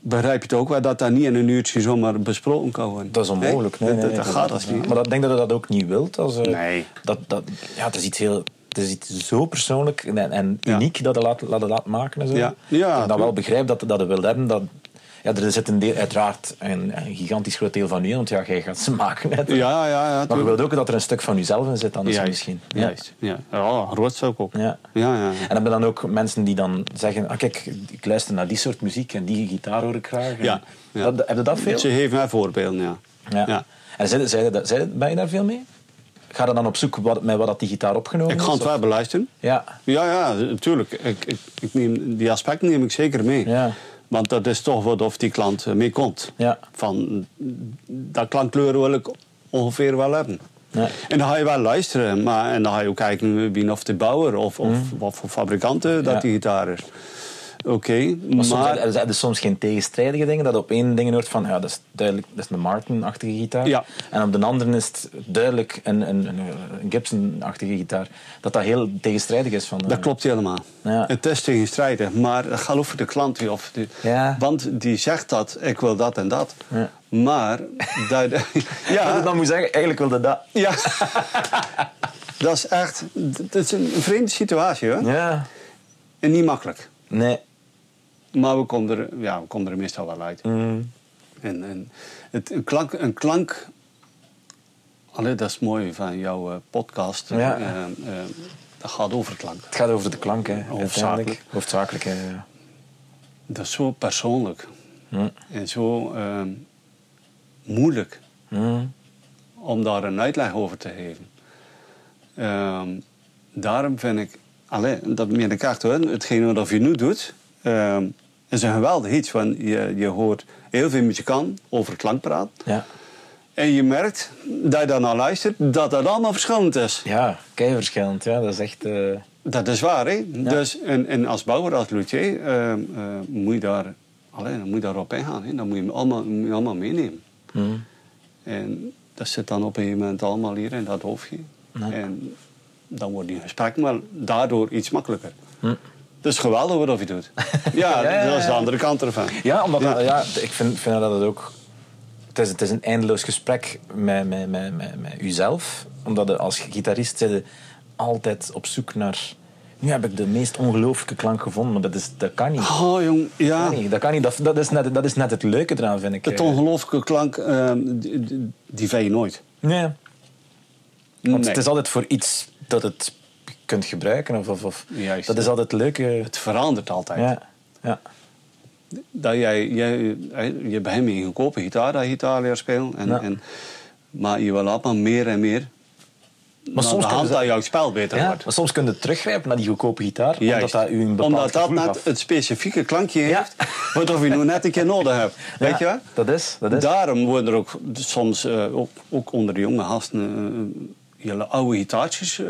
begrijp je het ook wel dat dat niet in een uurtje zomaar besproken kan worden. Dat is onmogelijk. Nee, dat, nee, dat, dat nee, gaat als niet. Maar dat, ik denk dat je dat ook niet wilt. Als, eh, Nee. Dat, dat, ja, het is iets heel... Het is iets zo persoonlijk en, en Ja. uniek dat je laat, laat, laat maken. En zo. Ja. Ja, dat ik dan wel begrijp dat, dat je wil hebben. Dat, ja, er zit een deel, uiteraard een, een gigantisch groot deel van u in, want ja, jij gaat ze maken. Net. Ja, ja, ja. maar je wilt ook dat er een stuk van jezelf in zit, anders Juist, misschien. Ja. Juist. Ja, ja zou ik ook. Ja. Ja, ja. En hebben dan ook mensen die dan zeggen: ah, Kijk, ik luister naar die soort muziek en die gitaar hoor ik graag. En Ja, ja. Dat, heb je dat veel? Ze geven mij voorbeelden, ja. Ja. Ja. En zei, ben je daar veel mee? Ga je dan op zoek wat, met wat dat die gitaar opgenomen Ik ga is? het wel beluisteren. Ja, Ja, ja, natuurlijk. Ik, ik, ik neem, die aspecten neem ik zeker mee. Ja. Want dat is toch wat of die klant eh, mee komt. Ja. Van, dat klankkleur wil ik ongeveer wel hebben. Ja. En dan ga je wel luisteren. Maar, en dan ga je ook kijken wie of de bouwer of, of wat voor fabrikanten dat die gitaar is. Oké, Maar er zijn soms geen tegenstrijdige dingen. Dat op één ding hoort van, ja, dat is duidelijk dat is een Martin-achtige gitaar. Ja. En op de andere is het duidelijk een, een, een, Gibson-achtige gitaar. Dat dat heel tegenstrijdig is. Van, Dat eh, klopt helemaal. Ja. Het is tegenstrijdig, maar het gaat over de klant. Of de, Ja. Want die zegt dat, ik wil dat en dat. Ja. Maar... dat, Dat ja, dan moet zeggen, eigenlijk wilde dat. ja. dat is echt... Het is een vreemde situatie, hoor. Ja. En niet makkelijk. Nee. Maar we komen er, ja, we komen er meestal wel uit. Mm. En, en het, een klank... Een klank Allee, dat is mooi van jouw eh, podcast. Ja. Eh, dat gaat over klank. Het gaat over de klank, hè. Hoofdzakelijk. Hoofdzakelijk, hè. ja. Dat is zo persoonlijk. Hm. En zo eh, moeilijk Hm. om daar een uitleg over te geven. Ehm, daarom vind ik, allee, dat meen ik echt hoor, hetgeen wat je nu doet, ehm, is een geweldig iets. Want je, je hoort heel veel muzikanten over klank praten. Ja. En je merkt dat je daarnaar luistert, dat dat allemaal verschillend is. Ja, kei verschillend. Ja. Dat is echt... eh, Dat is waar, hè? Dus, en, en als bouwer, als luthier, ehm, eh, moet, je daar, allee, dan moet je daarop ingaan. Hè? Dan moet je hem allemaal, moet je allemaal meenemen. hm. En dat zit dan op een gegeven moment allemaal hier in dat hoofdje. En dan wordt die gesprek maar daardoor iets makkelijker. Hm. Het is geweldig wat je doet. Ja, Ja, ja, dat is de andere kant ervan. Ja, omdat Ja. Dat, ja, ik vind, vind dat het ook... Het is, het is een eindeloos gesprek met, met, met, met, met uzelf. Omdat je als gitarist zit altijd op zoek naar... Nu heb ik de meest ongelooflijke klank gevonden, maar dat, is, dat kan niet. Oh, jong, ja. Dat kan niet. Dat, kan niet. Dat, dat, is net, dat is net het leuke eraan, vind ik. Het ongelooflijke klank, ehm, die, die, die vind je nooit. Nee. Want Nee. het is altijd voor iets dat het kunt gebruiken. Of, of, of. Juist. Dat is altijd het leuke. Het verandert altijd. Ja. Ja. Dat jij, jij, eh, je begint met een goedkope gitaar, dat je gitaar leert spelen. En, Ja. en, maar je wil allemaal meer en meer. Maar soms de hand dat jouw spel beter Ja, wordt. maar soms kun je teruggrijpen naar die goedkope gitaar. Omdat dat u een bepaald Omdat dat net gaf. het specifieke klankje Ja. heeft, wat je nu net een keer nodig hebt. Weet je wel? Dat is. Dat is. Daarom worden er ook soms, eh, ook, ook onder de jonge gasten, eh, hele oude gitaartjes. eh,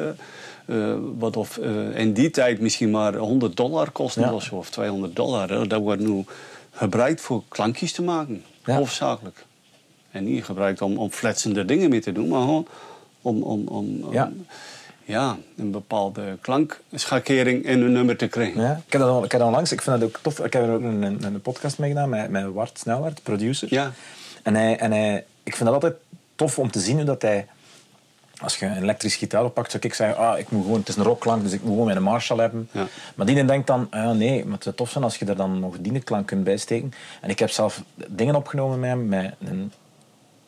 eh, wat of eh, in die tijd misschien maar 100 dollar kosten Ja. of zo, of 200 dollar. Hè. Dat wordt nu gebruikt voor klankjes te maken, Ja. hoofdzakelijk. En niet gebruikt om, om fletsende dingen mee te doen, maar gewoon om, om, om, om, Ja. ja, een bepaalde klankschakering in een nummer te krijgen. Ja, ik heb dat, al- ik heb dat onlangs, ik vind dat ook tof. Ik heb er ook een, een, een podcast mee gedaan met, met Wart Snelwaard, producer. Ja. En, hij, en hij, ik vind dat altijd tof om te zien hoe dat hij... Als je een elektrische gitaar oppakt, zou ik zeggen, ah, ik moet gewoon, het is een rockklank, dus ik moet gewoon mijn Marshall hebben. Ja. Maar die denkt dan, ah, nee, maar het zou tof zijn als je er dan nog die klank kunt bijsteken. En ik heb zelf dingen opgenomen met hem, met een,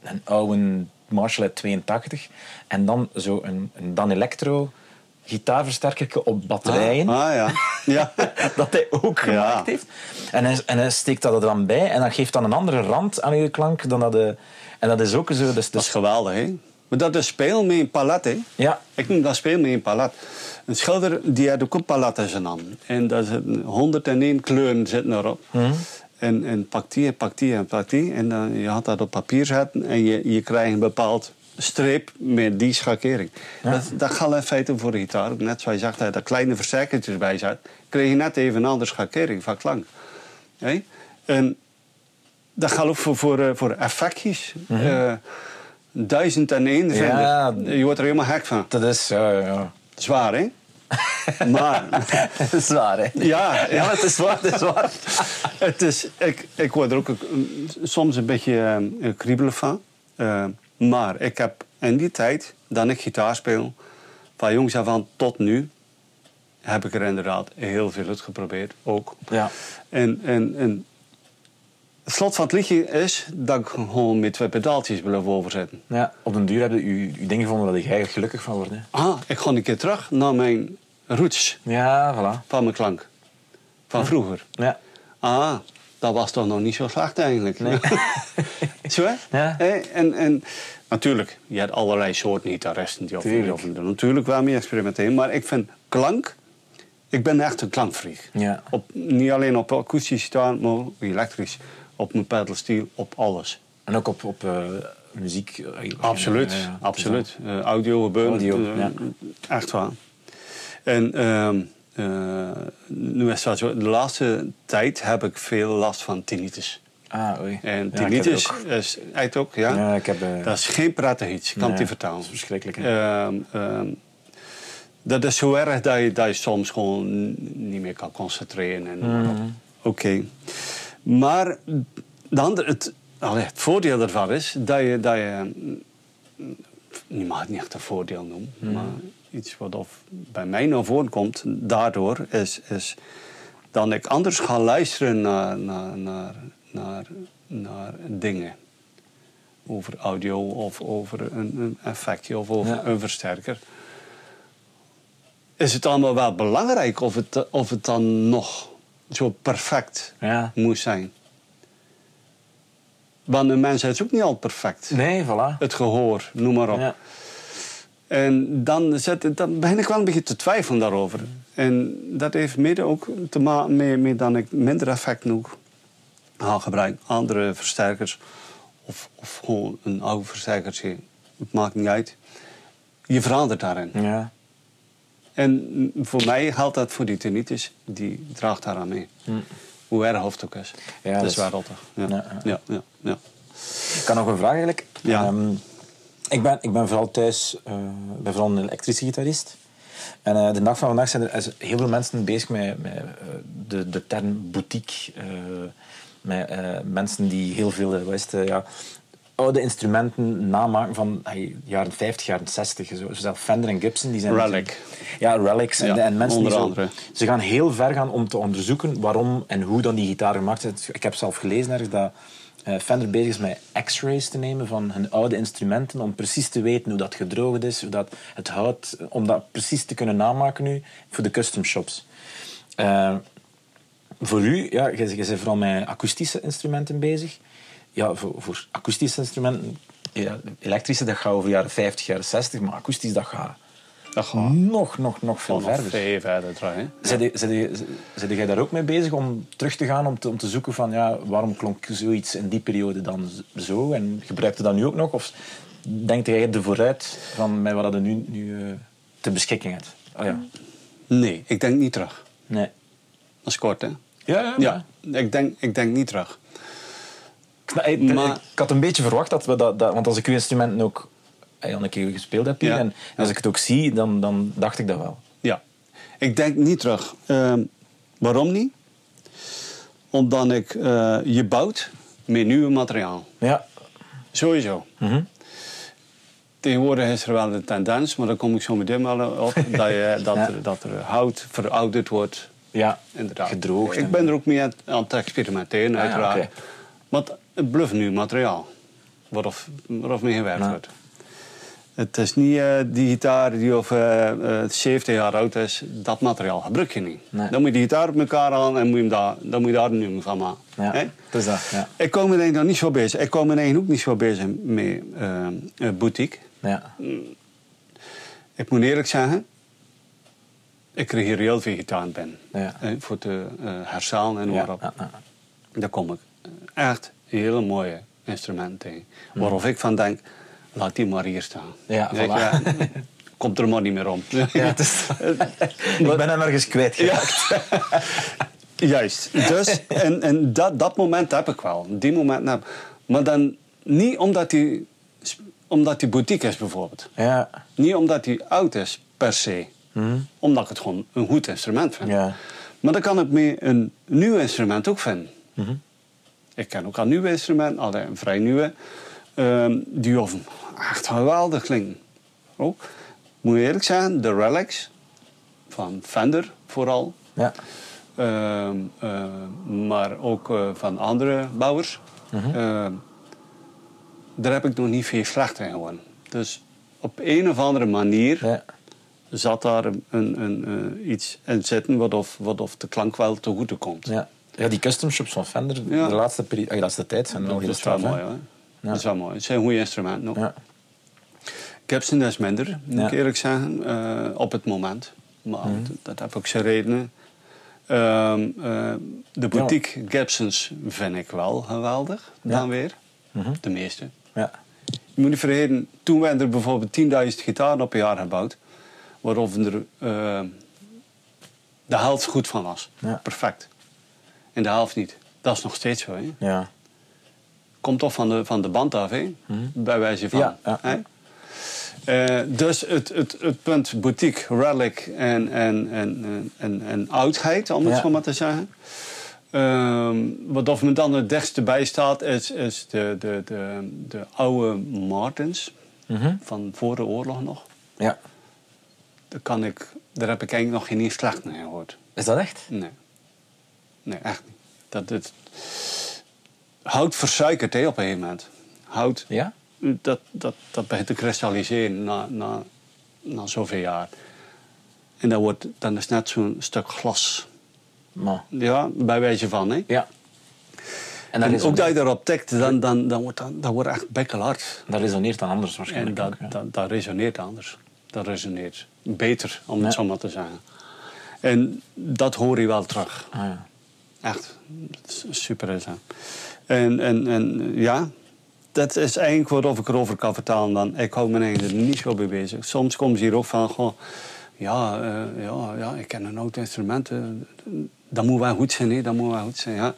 een oude Marshall uit 82. En dan zo een, een Dan Electro gitaarversterker op batterijen Ah, ah, ja. ja. dat hij ook gemaakt heeft. En hij, en hij steekt dat er dan bij en dat geeft dan een andere rand aan je klank dan dat de... En dat is ook zo... Dus, Dat is dus, geweldig, hè? Maar dat is speel met een palet, hè? ja, Ik noem dat speel met een palet. Een schilder die heeft ook een palet in zijn hand. En daar zitten 101 kleuren zitten erop. En, en pak die en pak die en pak die. En dan, je gaat dat op papier zetten en je, je krijgt een bepaald streep met die schakering. Dat, dat geldt in feite voor de gitaar. Net zoals je zegt, dat daar kleine versterkertjes bij zet, krijg je net even een andere schakering van klank. En dat geldt ook voor, voor, eh, voor effectjes. Eh, duizend en één vinden. Ja. Je wordt er helemaal gek van. dat is... Ja, ja. Zwaar, hè? maar, dat is waar, hè? ja, Ja, het is waar, het is waar. het is, ik, ik word er ook een- soms een beetje eh, kriebelen van. Eh, maar ik heb in die tijd, dat ik gitaar speel, van jongs af aan tot nu, heb ik er inderdaad heel veel uitgeprobeerd, ook. Ja. En, en, en het slot van het liedje is dat ik gewoon met twee pedaaltjes wil overzetten. Ja, op den duur heb je je, ding gevonden waar je eigenlijk gelukkig van wordt. Hè? Ah, ik ga een keer terug naar mijn roots Ja, voilà. van mijn klank. Van vroeger. Ja. Ah, dat was toch nog niet zo slecht eigenlijk. Nee. zo hè? Ja. En, en natuurlijk, je hebt allerlei soorten gitaristen die of, of natuurlijk wel mee experimenteren. Maar ik vind klank, ik ben echt een klankfreak. Ja. Op, niet alleen op akoestisch gitaar, maar elektrisch. Op mijn pedalsteel, op alles. En ook op, op eh, muziek. eh, Absoluut, ja, ja. absoluut. Eh, audio ja. Echt waar. En, ehm, eh, nu is zo, de laatste tijd heb ik veel last van tinnitus. Ah, oei. En Ja, tinnitus het ook. is ook, ja. Ja, ik heb... Dat is geen prettig iets, ik kan het nee, je vertellen. dat is verschrikkelijk. Ehm, ehm, dat is zo erg dat je, dat je soms gewoon niet meer kan concentreren. En, Mhm. Oké. Maar de andere, het, allee, het voordeel daarvan is dat je, dat je je mag het niet echt een voordeel noemen, Mhm. maar iets wat of bij mij naar voren komt, daardoor is, is dat ik anders ga luisteren naar, naar, naar, naar, naar dingen. Over audio of over een, een effectje of over Ja. een versterker. Is het allemaal wel belangrijk of het, of het dan nog zo perfect Ja. moet zijn? Want een mens is ook niet al perfect. Nee, voilà. Het gehoor, noem maar op. Ja. En dan, zet, dan begin ik wel een beetje te twijfelen daarover. En dat heeft mede ook te maken met, dat ik minder effect nog ga gebruiken. Andere versterkers of, of gewoon een oude versterkertje. Het maakt niet uit. Je verandert daarin. Ja. En voor mij geldt dat voor die tinnitus. Die draagt daaraan mee. Hoe erg of het ook is. Ja, dat is wel rottig. Ja. Ja, Ja, ja. Ik kan nog een vraag eigenlijk. Ja. Ehm, ik, ben, ik ben vooral thuis, eh, ben vooral een elektrische gitarist. En eh, de dag van vandaag zijn er heel veel mensen bezig met, met eh, de, de term boutique. met mensen die heel veel, wat is het, ja, oude instrumenten namaken van hey, jaren 50, jaren 60. Zo, zoals Fender en Gibson. Die zijn Relic. Ja, relics. En, Ja, en mensen onder die zo- ze gaan heel ver gaan om te onderzoeken waarom en hoe dan die gitaar gemaakt zijn. Ik heb zelf gelezen ergens dat eh, Fender bezig is met x-rays te nemen van hun oude instrumenten om precies te weten hoe dat gedroogd is, hoe dat het hout, om dat precies te kunnen namaken nu voor de custom shops. Eh, voor u, ja, je, je bent vooral met akoestische instrumenten bezig. Ja, voor, voor akoestische instrumenten, ja, elektrische, dat gaat over jaren 50, jaren 60, maar akoestisch, dat gaat Dat gaat nog, nog, nog veel verder. veel verder zet jij daar ook mee bezig om terug te gaan, om te, om te zoeken van ja, waarom klonk zoiets in die periode dan zo en gebruikt je dat nu ook nog? Of denkt jij er vooruit van met wat je nu, nu eh, te beschikking hebt? Oh ja. Nee, ik denk niet terug. Nee. Dat is kort, hè? Ja, ja. Ja, ik denk, ik denk niet terug. Ik, Maar- had een beetje verwacht dat we dat, dat want als ik uw instrumenten ook al een keer gespeeld heb hier, Ja. en als ik het ook zie, dan, dan dacht ik dat wel. Ja, ik denk niet terug. Ehm, waarom niet? Omdat ik eh, je bouwt met nieuw materiaal. Ja. Sowieso. Mhm. Tegenwoordig is er wel een tendens, maar daar kom ik zo meteen wel op, dat, je, dat, Ja. er, dat er hout verouderd wordt. Ja, Inderdaad. gedroogd. Ik en- ben er ook mee aan, aan het experimenteren, Ah, ja, uiteraard. Want het nu materiaal waarop, waarop mee gewerkt wordt. Het is niet eh, die gitaar die of, eh, eh, 70 jaar oud is, dat materiaal gebruik je niet. Nee. Dan moet je die gitaar op elkaar aan en moet je hem daar, dan moet je daar een nummer van maken. Ja, Hè? dat. Ja. Ik kom me nog niet zo bezig. Ik kom me eigenlijk ook niet zo bezig met eh, eh, boutique. Ja. Ik moet eerlijk zeggen, ik kreeg hier heel veel gitaar binnen. Ja. Voor te uh, herzalen en waarop. ja. Daar kom ik echt hele mooie instrumenten tegen. Waarop ik van denk, laat die maar hier staan. Ja, voilà. Komt er maar niet meer om. Ja, het is... ik ben hem ergens kwijtgeraakt. Juist. Dus, en, en dat, dat moment heb ik wel. Die moment heb Maar dan niet omdat die, omdat die boutique is bijvoorbeeld. Ja. Niet omdat die oud is, per se. Omdat ik het gewoon een goed instrument vind. Ja. Maar dan kan ik mee een nieuw instrument ook vinden. Ik ken ook al nieuwe instrumenten, al een vrij nieuwe, ehm, die echt geweldig klinken. Ook, moet je eerlijk zijn, de Relics van Fender vooral. Ja. Ehm, eh, maar ook eh, van andere bouwers. Ehm, daar heb ik nog niet veel slecht in gewonnen. Dus op een of andere manier Ja. zat daar een, een, een, eh, iets in zitten wat of, wat of de klank wel te goede komt. Ja. Ja, die custom shops van Fender, Ja. de laatste, peri- ah, de laatste tijd zijn wel dat heel is wel straf. mooi hoor. Ja. Dat is wel mooi. Het zijn goede instrumenten ook. Ja. Gibson is minder, moet ik eerlijk zeggen, eh, op het moment. Maar Mhm. dat, dat heb ook zijn redenen. Ehm, eh, de boutique Gibsons vind ik wel geweldig, dan weer. Mhm. De meeste. Ja. Je moet niet vergeten, toen werden er bijvoorbeeld 10.000 gitaren op een jaar gebouwd. Waarop er eh, de helft goed van was. Perfect. En de helft niet. Dat is nog steeds zo. Hè? Ja. Komt toch van de, van de band af, hè? bij wijze van. Ja, ja. hè? Eh, dus het, het, het punt boutique, relic en, en, en, en, en, oudheid, om het Ja. zo maar te zeggen. Ehm, wat of me dan het dichtste bij staat, is, is de, de, de, de oude Martens Mhm. van voor de oorlog nog. ja. Daar, kan ik, daar heb ik eigenlijk nog geen eens slecht naar gehoord. Is dat echt? Nee. Nee, echt niet. Dat het, hout versuikert hè, op een gegeven moment. Hout, Ja? dat, dat, dat begint te kristalliseren na, na, na zoveel jaar. En dan, wordt, dan is het net zo'n stuk glas. Maar, Ja, bij wijze van. Hè. ja. En dat, En ook dat je erop tikt, dan, dan, dan wordt dat, dat wordt echt bekkelhard. dat resoneert dan anders En waarschijnlijk. dat, ook, ja. dat, dat resoneert anders. Dat resoneert beter, om het zo maar te zeggen. En dat hoor je wel terug. Ah, ja. Echt, super is dat. En, en, en ja, dat is eigenlijk wat ik erover kan vertalen. Dan. Ik hou me eigenlijk er niet zo mee bezig. Soms komen ze hier ook van, goh, ja, eh, ja, ja, ik ken een oud instrument. eh, dat moet wel goed zijn, hè, dat moet wel goed zijn, ja.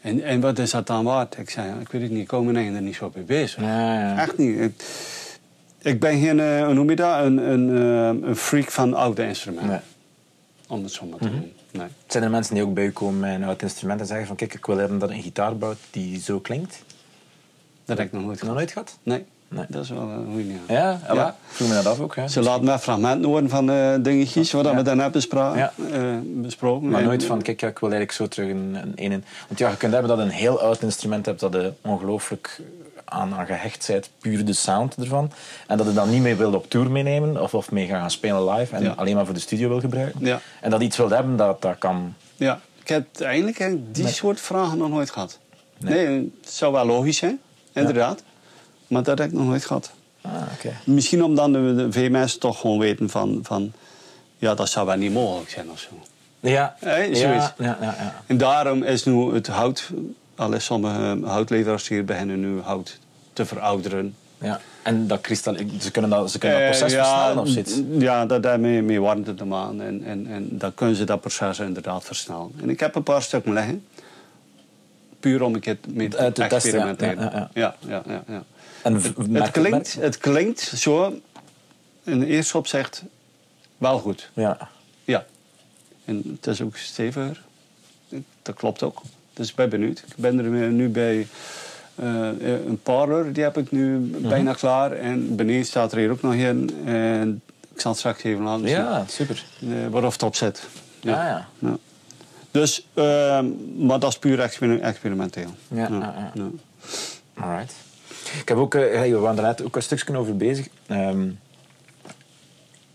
En, en wat is dat dan waard? Ik zei, ja, ik weet het niet, ik hou me eigenlijk er niet zo mee bezig. Ja, ja. Echt niet. Ik, ik ben geen, eh, hoe noem je dat, een, een, een freak van oude instrumenten. Nee. Om het zo maar te doen. Nee. Zijn er mensen die ook bij u komen met een oud instrument en zeggen van kijk, ik wil hebben dat een gitaar bouwt die zo klinkt? Dat heb ik nog nooit Nog gehad. nooit gehad? Nee. Nee. dat is wel een goeie. Ja. Ja, ja. Ja. Ik vroeg me dat af ook. Hè. Ze laten me fragmenten horen van eh dingetjes wat Ja. we daarnet bespra Ja. eh, besproken. Maar En- nooit van, kijk, ja, ik wil eigenlijk zo terug een, een, een. Want ja, je kunt hebben dat een heel oud instrument hebt dat je ongelooflijk aan, aan gehecht bent, puur de sound ervan. En dat je dan niet meer wil op tour meenemen of, of mee gaan spelen live en Ja. alleen maar voor de studio wil gebruiken. Ja. En dat iets wil hebben dat, dat kan. Ja, ik heb eigenlijk hè, die soort vragen nog nooit gehad. Nee. Nee, het zou wel logisch zijn, inderdaad. Maar dat heb ik nog nooit gehad. Ah, oké. Misschien omdat de, de mensen toch gewoon weten van, van... Ja, dat zou wel niet mogelijk zijn of zo. Ja, Hey, ja, ja, ja. En daarom is nu het hout... Alle sommige houtleveranciers beginnen nu hout te verouderen. ja. En dat kristal, ze kunnen dat, ze kunnen dat Eh, proces versnellen of zoiets. Ja, dat daarmee mee warmte te maken. En, en, en dan kunnen ze dat proces inderdaad versnellen. En ik heb een paar stukken liggen. Puur om een keer mee te, experimenteren. Ja, ja, ja, ja. En Het, klinkt, het klinkt zo, in de eerste opzicht, wel goed. Ja. Ja. En het is ook steviger. Dat klopt ook. Dus ik ben benieuwd. Ik ben er nu bij een parlor, die heb ik nu Mhm. bijna klaar. En beneden staat er hier ook nog een. En ik zal het straks even laten zien ja, super. eh, waarop het op zit. Ah, ja. Ja. Dus, ehm, maar dat is puur exper- experimenteel. Ja, ja, ja. ja. Alright. Ik heb ook, eh, hey, we waren er net ook een stukje over bezig. Ehm,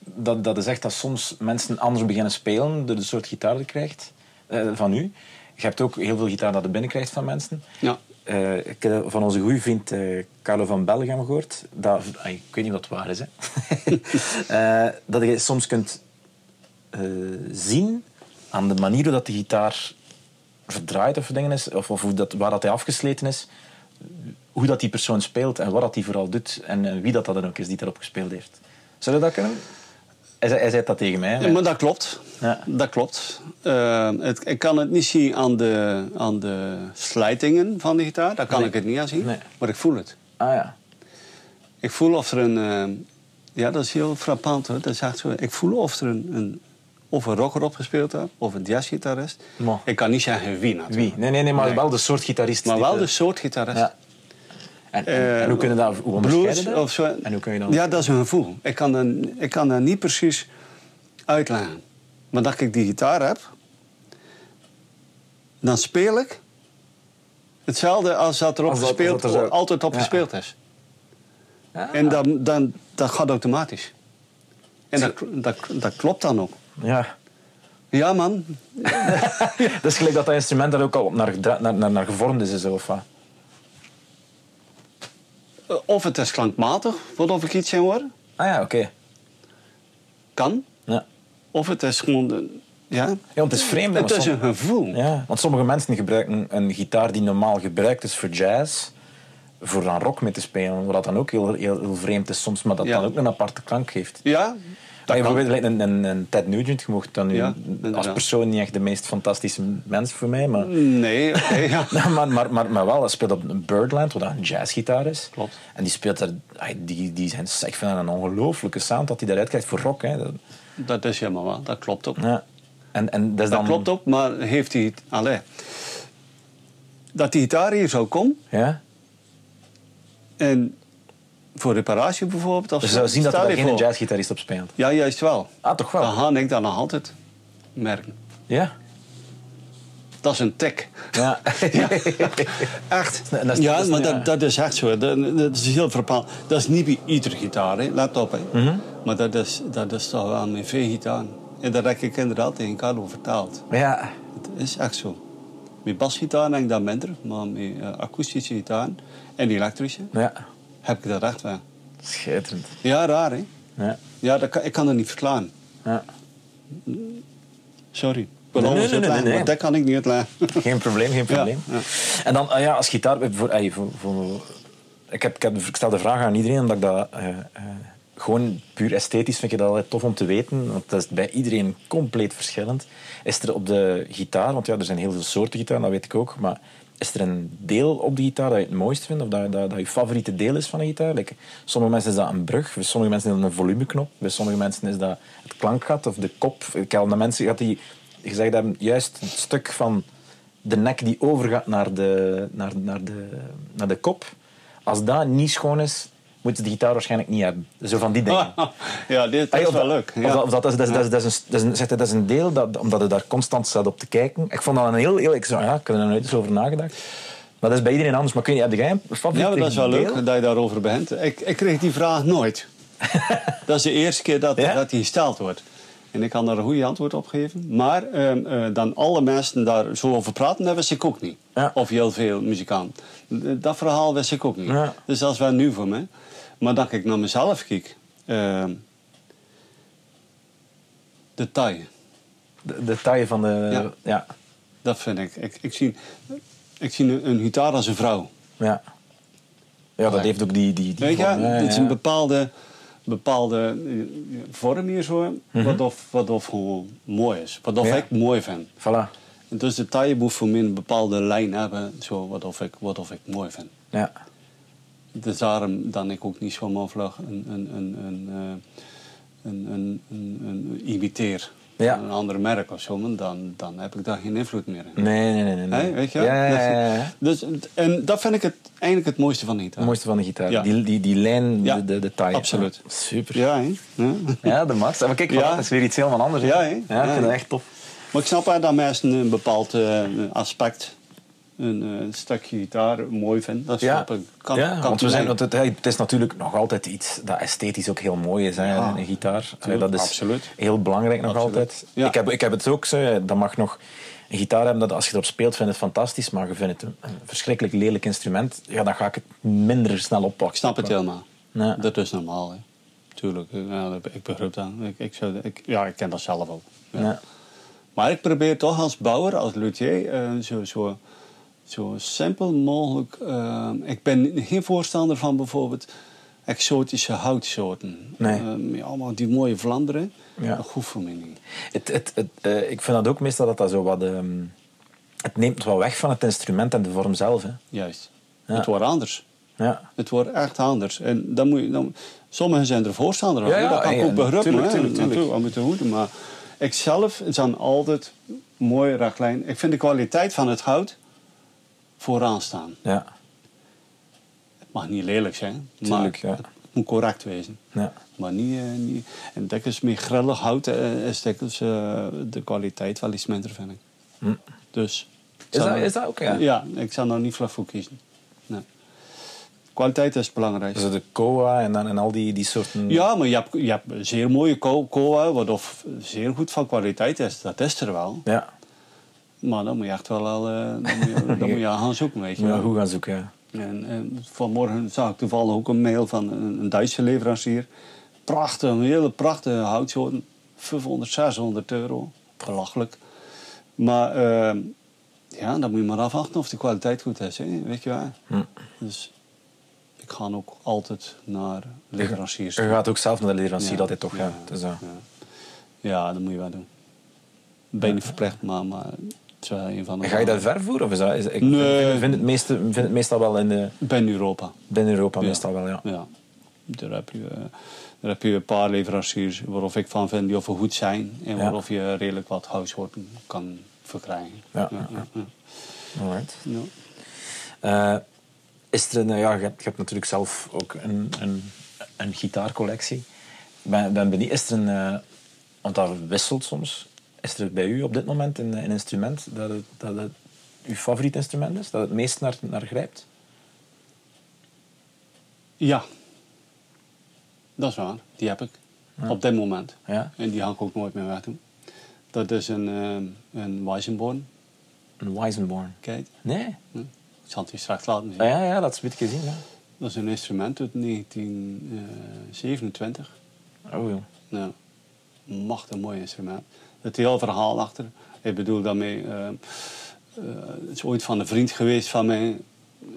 dat, dat is echt dat soms mensen anders beginnen spelen door de soort gitaar die je krijgt eh, van u. Je hebt ook heel veel gitaar dat je binnenkrijgt van mensen. Ja. Eh, ik heb van onze goede vriend eh, Carlo van Belgem gehoord. Dat, ik weet niet dat waar is. Hè. Eh, dat je soms kunt zien aan de manier hoe dat de gitaar verdraaid of dingen is, of, of dat, waar dat hij afgesleten is, hoe dat die persoon speelt en wat dat hij vooral doet en, wie dat, dat dan ook is die daarop gespeeld heeft. Zou je dat kunnen? Hij, zei- hij zei dat tegen mij. Ja, maar dat klopt. Ja. Dat klopt. Eh, het, ik kan het niet zien aan de, aan de slijtingen van de gitaar. Daar kan Nee. ik het niet aan zien. Nee. Maar ik voel het. Ah ja. Ik voel of er een... eh, ja, dat is heel frappant hoor. Dat is echt zo. Ik voel of er een, een, of een rocker op gespeeld heeft, of een jazzgitarist. Ik kan niet zeggen wie natuurlijk. Wie? Nee, nee, nee, maar Nee. wel de soort gitarist. Maar wel de- de soort gitarist. Ja. En, en, Eh, en hoe kun je dat hoe dan? of zo. En hoe kun je dan... Ja, dat is een gevoel. Ik kan dat, ik kan niet precies uitleggen. Maar dat ik die gitaar heb, dan speel ik hetzelfde als dat erop Als dat- gespeeld, dat er zo- altijd op Ja. gespeeld is. Ja. En dan, dan, dat gaat automatisch. En dat, dat, dat klopt dan ook. Ja. Ja, man. Dat is gelijk dat dat instrument daar ook al op naar, naar, naar, naar gevormd is. Zo, of wat? Of het is klankmatig, wat of ik iets in hoor. Ah ja, oké. Kan. Ja. Of het is gewoon... ja. ja, want het is vreemd. Het is een gevoel. Ja, want sommige mensen gebruiken een gitaar die normaal gebruikt is voor jazz. voor dan rock mee te spelen. Wat dan ook heel, heel, heel vreemd is soms, maar dat Ja. dan ook een aparte klank geeft. Ja, Dat dat je bijvoorbeeld een, een, een Ted Nugent, je mocht dan nu Ja, als persoon niet echt de meest fantastische mens voor mij, maar, Nee, oké, ja. maar, maar, maar, maar wel, hij speelt op Birdland, wat een jazzgitaar is. Klopt. En die speelt daar, die, die zijn, ik vind dat een ongelooflijke sound dat hij daaruit krijgt voor rock. Hè. Dat, Dat is helemaal waar, dat klopt ook. ja. En, en dat is Dat dan, klopt ook, maar heeft hij... Allee, dat die gitaar hier zou komen Ja? en voor reparatie bijvoorbeeld... Of Dus je zo, zou zien dat er geen jazzgitarist op speelt. Ja, juist wel. Ah, toch wel? Dan ga ik dat nog altijd merken. Ja? Dat is een tik. Ja. Echt. En dat is- ja, dat is- maar ja. dat, dat is echt zo. Dat, dat is heel verpaald. Dat is niet bij iedere gitaar, hè. let op. Hè. Mhm. Maar dat is, dat is toch wel met veel gitaar. En dat heb ik inderdaad tegen Carlo vertaald. ja. Het is echt zo. Met basgitaar denk ik dat minder, maar met eh, akoestische gitaar en elektrische Ja. Heb ik dat echt wel. Schitterend. Ja, raar hè? Ja. Ja, dat kan, ik kan dat niet verklaren. Ja. Sorry. Nee, nee, nee, dat kan ik niet uitleggen. Geen probleem, geen probleem. ja. En dan ah ja, als gitaar... Voor, ey, voor, voor, ik, heb, ik, heb, ik stel de vraag aan iedereen, omdat ik dat... eh, eh, gewoon puur esthetisch vind ik dat altijd tof om te weten. Want dat is bij iedereen compleet verschillend. Is er op de gitaar... Want ja, er zijn heel veel soorten gitaar, dat weet ik ook. Maar is er een deel op de gitaar dat je het mooist vindt? Of dat, dat, dat je favoriete deel is van een gitaar? Like, sommige mensen is dat een brug. Bij sommige mensen is dat een volumeknop. Bij sommige mensen is dat het klankgat of de kop. Ik heb mensen gehad die gezegd hebben... Juist het stuk van de nek die overgaat naar de, naar, naar de, naar de kop. Als dat niet schoon is, moet je de gitaar waarschijnlijk niet hebben. Zo van die dingen. ja, dit is wel leuk. dat, is, een, deel, dat, omdat je daar constant staat op te kijken. Ik vond dat een heel... heel ik, zo, ja, ik heb er nooit eens over nagedacht. Maar dat is bij iedereen anders. Maar kun je, heb jij een Ja, maar dat is wel leuk dat je daarover begint. Ik, ik kreeg die vraag nooit. dat is de eerste keer dat, Ja? dat die gesteld wordt. En ik kan daar een goede antwoord op geven. Maar ehm, eh, dan alle mensen daar zo over praten, dat wist ik ook niet. Ja. Of heel veel muzikanten. Dat verhaal wist ik ook niet. Ja. Dus dat is wel nieuw voor mij. Maar dat ik naar mezelf kijk. ehm, de taille. De, de taille van de... Ja. Ja. Dat vind ik. Ik, ik zie, ik zie een, een gitaar als een vrouw. Ja, ja dat heeft ook die... die, die Weet je, vorm, het is een bepaalde, bepaalde eh, vorm hier zo, wat, of, wat of gewoon mooi is. Wat of. Ja. ik mooi vind. Voilà. En dus de taille moet voor mij een bepaalde lijn hebben, zo, wat, of ik, wat of ik mooi vind. Ja. Dus daarom dan ik ook niet zomaar vlug een, een, een, een, eh, een, een, een, een imiteer. Ja. Een ander merk of zo, dan, dan heb ik daar geen invloed meer in. Nee, nee, nee. nee, nee. Hè, weet je? Ja, ja, ja, ja. Dus, en dat vind ik het, eigenlijk het mooiste van de gitaar. Het mooiste van de gitaar. Die, die, die lijn, de, de, de taille. absoluut. Super. Ja? Ja. De max. Maar kijk, dat is weer iets helemaal anders. Ja, hè? ja, ik vind echt tof. Maar ik snap dat mensen een bepaald eh, aspect, een eh, stukje gitaar mooi vinden. Dat Ja, snap ik. Kan, ja kan want we zijn, want het, het is natuurlijk nog altijd iets dat esthetisch ook heel mooi is, hè, Ja, een gitaar. Tuurlijk, dat is absoluut. heel belangrijk nog Absoluut. altijd. Ja. Ik, heb, ik heb het ook zo, dat mag nog een gitaar hebben dat als je erop speelt, vind je het fantastisch, maar je vindt het een, verschrikkelijk lelijk instrument, ja, dan ga ik het minder snel oppakken. Ik snap het helemaal. Ja. Dat is normaal, hè. Tuurlijk, ja, ik begrijp dat. Ik, ik, zou, ik, ja, ik ken dat zelf ook. Ja. Ja. Maar ik probeer toch als bouwer, als luthier, eh, zo, zo, zo simpel mogelijk... eh, ik ben geen voorstander van bijvoorbeeld exotische houtsoorten. Nee. Eh, met allemaal die mooie Vlaanderen. Ja. Dat hoeft voor mij niet. Het, het, het, eh, ik vind dat ook meestal dat dat zo wat... ehm, het neemt wel weg van het instrument en de vorm zelf. Hè. Juist. Ja. Het wordt anders. Ja. Het wordt echt anders. En dan moet je, dan, sommigen zijn er voorstander van. Ja, ja, dat kan ik ook begrijpen. tuurlijk, tuurlijk, tuurlijk. Moeten hoeden. Maar ik zelf zijn altijd mooi rechtlijn. Ik vind de kwaliteit van het hout vooraan staan. Ja. Het mag niet lelijk zijn. Tuurlijk, maar ja. het moet correct wezen. Ja. Maar niet, eh, niet... En dikwijls met grillig hout eh, is dikwijls eh, de kwaliteit wel iets minder, vind ik. Hm. Dus... ik Is dat, er- is dat ook? Ja. Ja, ik zou daar niet vlug voor kiezen. Nee. Kwaliteit is het belangrijkste. Dus de koa en, dan, en al die, die soorten... Ja, maar je hebt, je hebt zeer mooie ko- koa, wat of zeer goed van kwaliteit is. Dat is er wel. Ja. Maar dan moet je echt wel al, eh, dan moet je, dan moet je gaan zoeken, weet je Ja, goed gaan zoeken. Ja. En, en vanmorgen zag ik toevallig ook een mail van een, een Duitse leverancier. Prachtig, een hele prachtige houtsoorten. 500, 600 euro. Belachelijk. Maar eh, ja, dan moet je maar afwachten of de kwaliteit goed is, hè? weet je wel. Hm. Dus ik ga ook altijd naar leveranciers. Je gaat ook zelf naar de leverancier Ja, altijd toch, ja. ja, Dus, uh, Ja. ja, dat moet je wel doen. Ben je niet verplicht, maar, maar een van de... Ga je dat ver? Of is dat, is, ik Nee. vind, het meeste, vind het meestal wel in de, Ben Europa. binnen Europa, Ja. meestal wel, ja. Ja. Daar heb je, eh, daar heb je een paar leveranciers waarop ik van vind die of goed zijn en Ja. waarop je redelijk wat huishouden kan verkrijgen. Ja, ja, ja, ja. Alright. Eh, is er een, ja, je, hebt, je hebt natuurlijk zelf ook een, een, een gitaarcollectie. Ben, ben benieuwd, is er een, eh, want dat wisselt soms. Is er bij u op dit moment een, een instrument dat het, dat het uw favoriet instrument is? Dat het meest naar, naar grijpt? Ja. Dat is waar. Die heb ik. Op dit moment. Ja? En die ga ik ook nooit meer wegdoen. Dat is een, eh, een Weissenborn. Een Weisenborn? Kijk, Nee? hm. ik zal het je straks laten zien. Ah, ja, ja, dat is een beetje gezien. Ja. Dat is een instrument uit 1927. Oh, joh. Ja, machtig mooi instrument. Het hele verhaal achter. Ik bedoel daarmee, eh, eh, het is ooit van een vriend geweest van mij.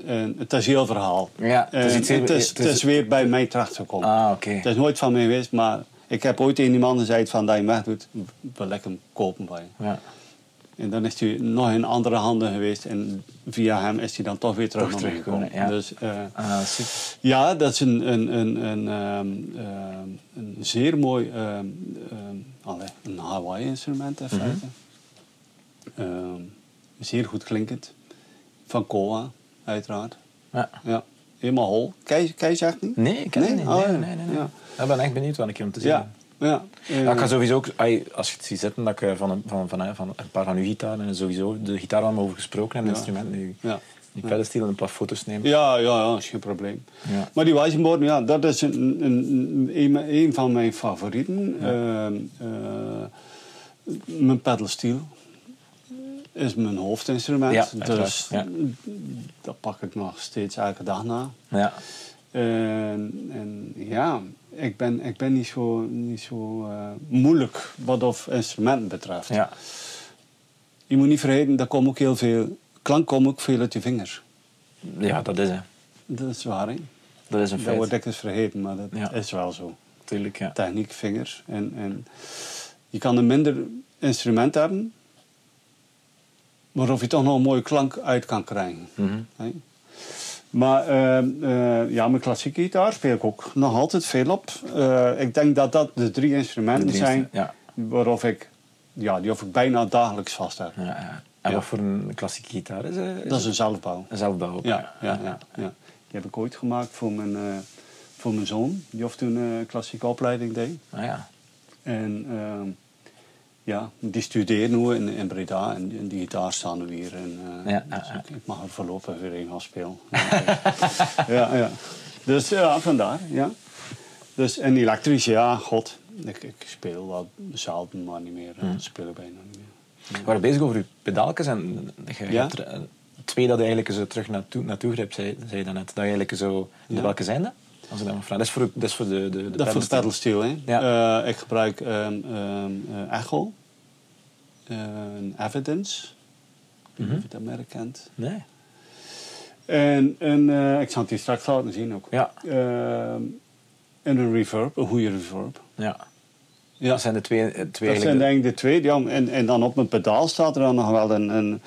En het is heel verhaal. Ja, het is iets het, is, het is- het is weer bij mij terechtgekomen. Ah, oké. Het is nooit van mij geweest, maar ik heb ooit een man gezegd van dat je hem wegdoet, wil ik hem kopen bij je. Ja. En dan is hij nog in andere handen geweest en via hem is hij dan toch weer terug Toch naar me teruggekomen, gekomen. ja. Dus, eh, Ah, ja, dat is een, een, een, een, ehm, ehm, een zeer mooi, ehm, allee, een Hawaii-instrument in feite. Ehm, zeer goed klinkend. Van Koa, uiteraard. Ja. Ja, helemaal hol. Kijk je echt niet? Nee, ik ken Nee? het niet. Oh, Nee, ja. nee, nee, nee. Ja. Ik ben echt benieuwd wat ik om te zien. Ja, ja. eh, Ja, ik ga sowieso ook, als je het ziet zitten, dat ik eh, van een, van, van, van een paar van uw gitaren en sowieso de gitaar waar we over gesproken hebben, Ja. instrumenten, die, ja. Die pedestal en een paar foto's nemen. Ja, ja, ja, is geen probleem. Ja. Maar die Weissenborn, ja, dat is een, een, een, een van mijn favorieten. Ehm, eh, mijn pedalsteel is mijn hoofdinstrument. Ja, dus dat pak ik nog steeds elke dag na. Ja. En, en ja, ik ben, ik ben niet zo, niet zo eh, moeilijk wat of instrumenten betreft. Ja. Je moet niet vergeten, daar komt ook heel veel, klank komt ook veel uit je vingers. ja, dat is het. Dat is waar, hè? Dat is een Dat feit. wordt dikwijls vergeten, maar dat Ja. is wel zo. Tuurlijk, ja. Techniek, vingers. En, en je kan een minder instrument hebben, waarop je toch nog een mooie klank uit kan krijgen. Mhm. hè. Maar ehm, eh, ja, mijn klassieke gitaar speel ik ook nog altijd veel op. Eh, ik denk dat dat de drie instrumenten De drie zijn ja. waarop ik, ja, die of ik bijna dagelijks vast heb. Ja, ja. En Ja. wat voor een klassieke gitaar is, eh, is Dat is een zelfbouw. een zelfbouw ook? Ja, ja, ja, ja. Die heb ik ooit gemaakt voor mijn, eh, voor mijn zoon, die of toen een klassieke opleiding deed. Ah, ja. En ehm, ja, die studeert nu in, in Breda en, en die gitaar staan er weer. En, eh, Ja, dus ik, ik mag er voorlopig weer in gaan spelen. ja, ja. Dus ja, vandaar, ja. Dus, en elektrisch, ja, god. Ik, ik speel wel zelden, maar niet meer. Hmm. Ik speel ik bijna niet meer. We waren bezig over uw pedaaltjes en je Ja? hebt er eh, twee dat je eigenlijk zo terug naartoe, naartoe grijpt, zei, zei je daarnet. Dat je eigenlijk zo... De Ja. welke zijn dat? Als ik dat mag vragen. Dat is voor, dat is voor de, de, de Dat voor de pedalsteel. hè? Ja. Eh, ik gebruik ehm, ehm, eh, Echo, eh, een Evidence, ik weet niet of je dat merk kent. Nee. En, en eh, ik zal het hier straks laten zien ook. Ja. Ehm, en een reverb, een goede reverb. Ja. Ja. Dat zijn de twee, eh, twee Dat zijn denk ik de twee. Ja, en, en dan op mijn pedaal staat er dan nog wel een, een,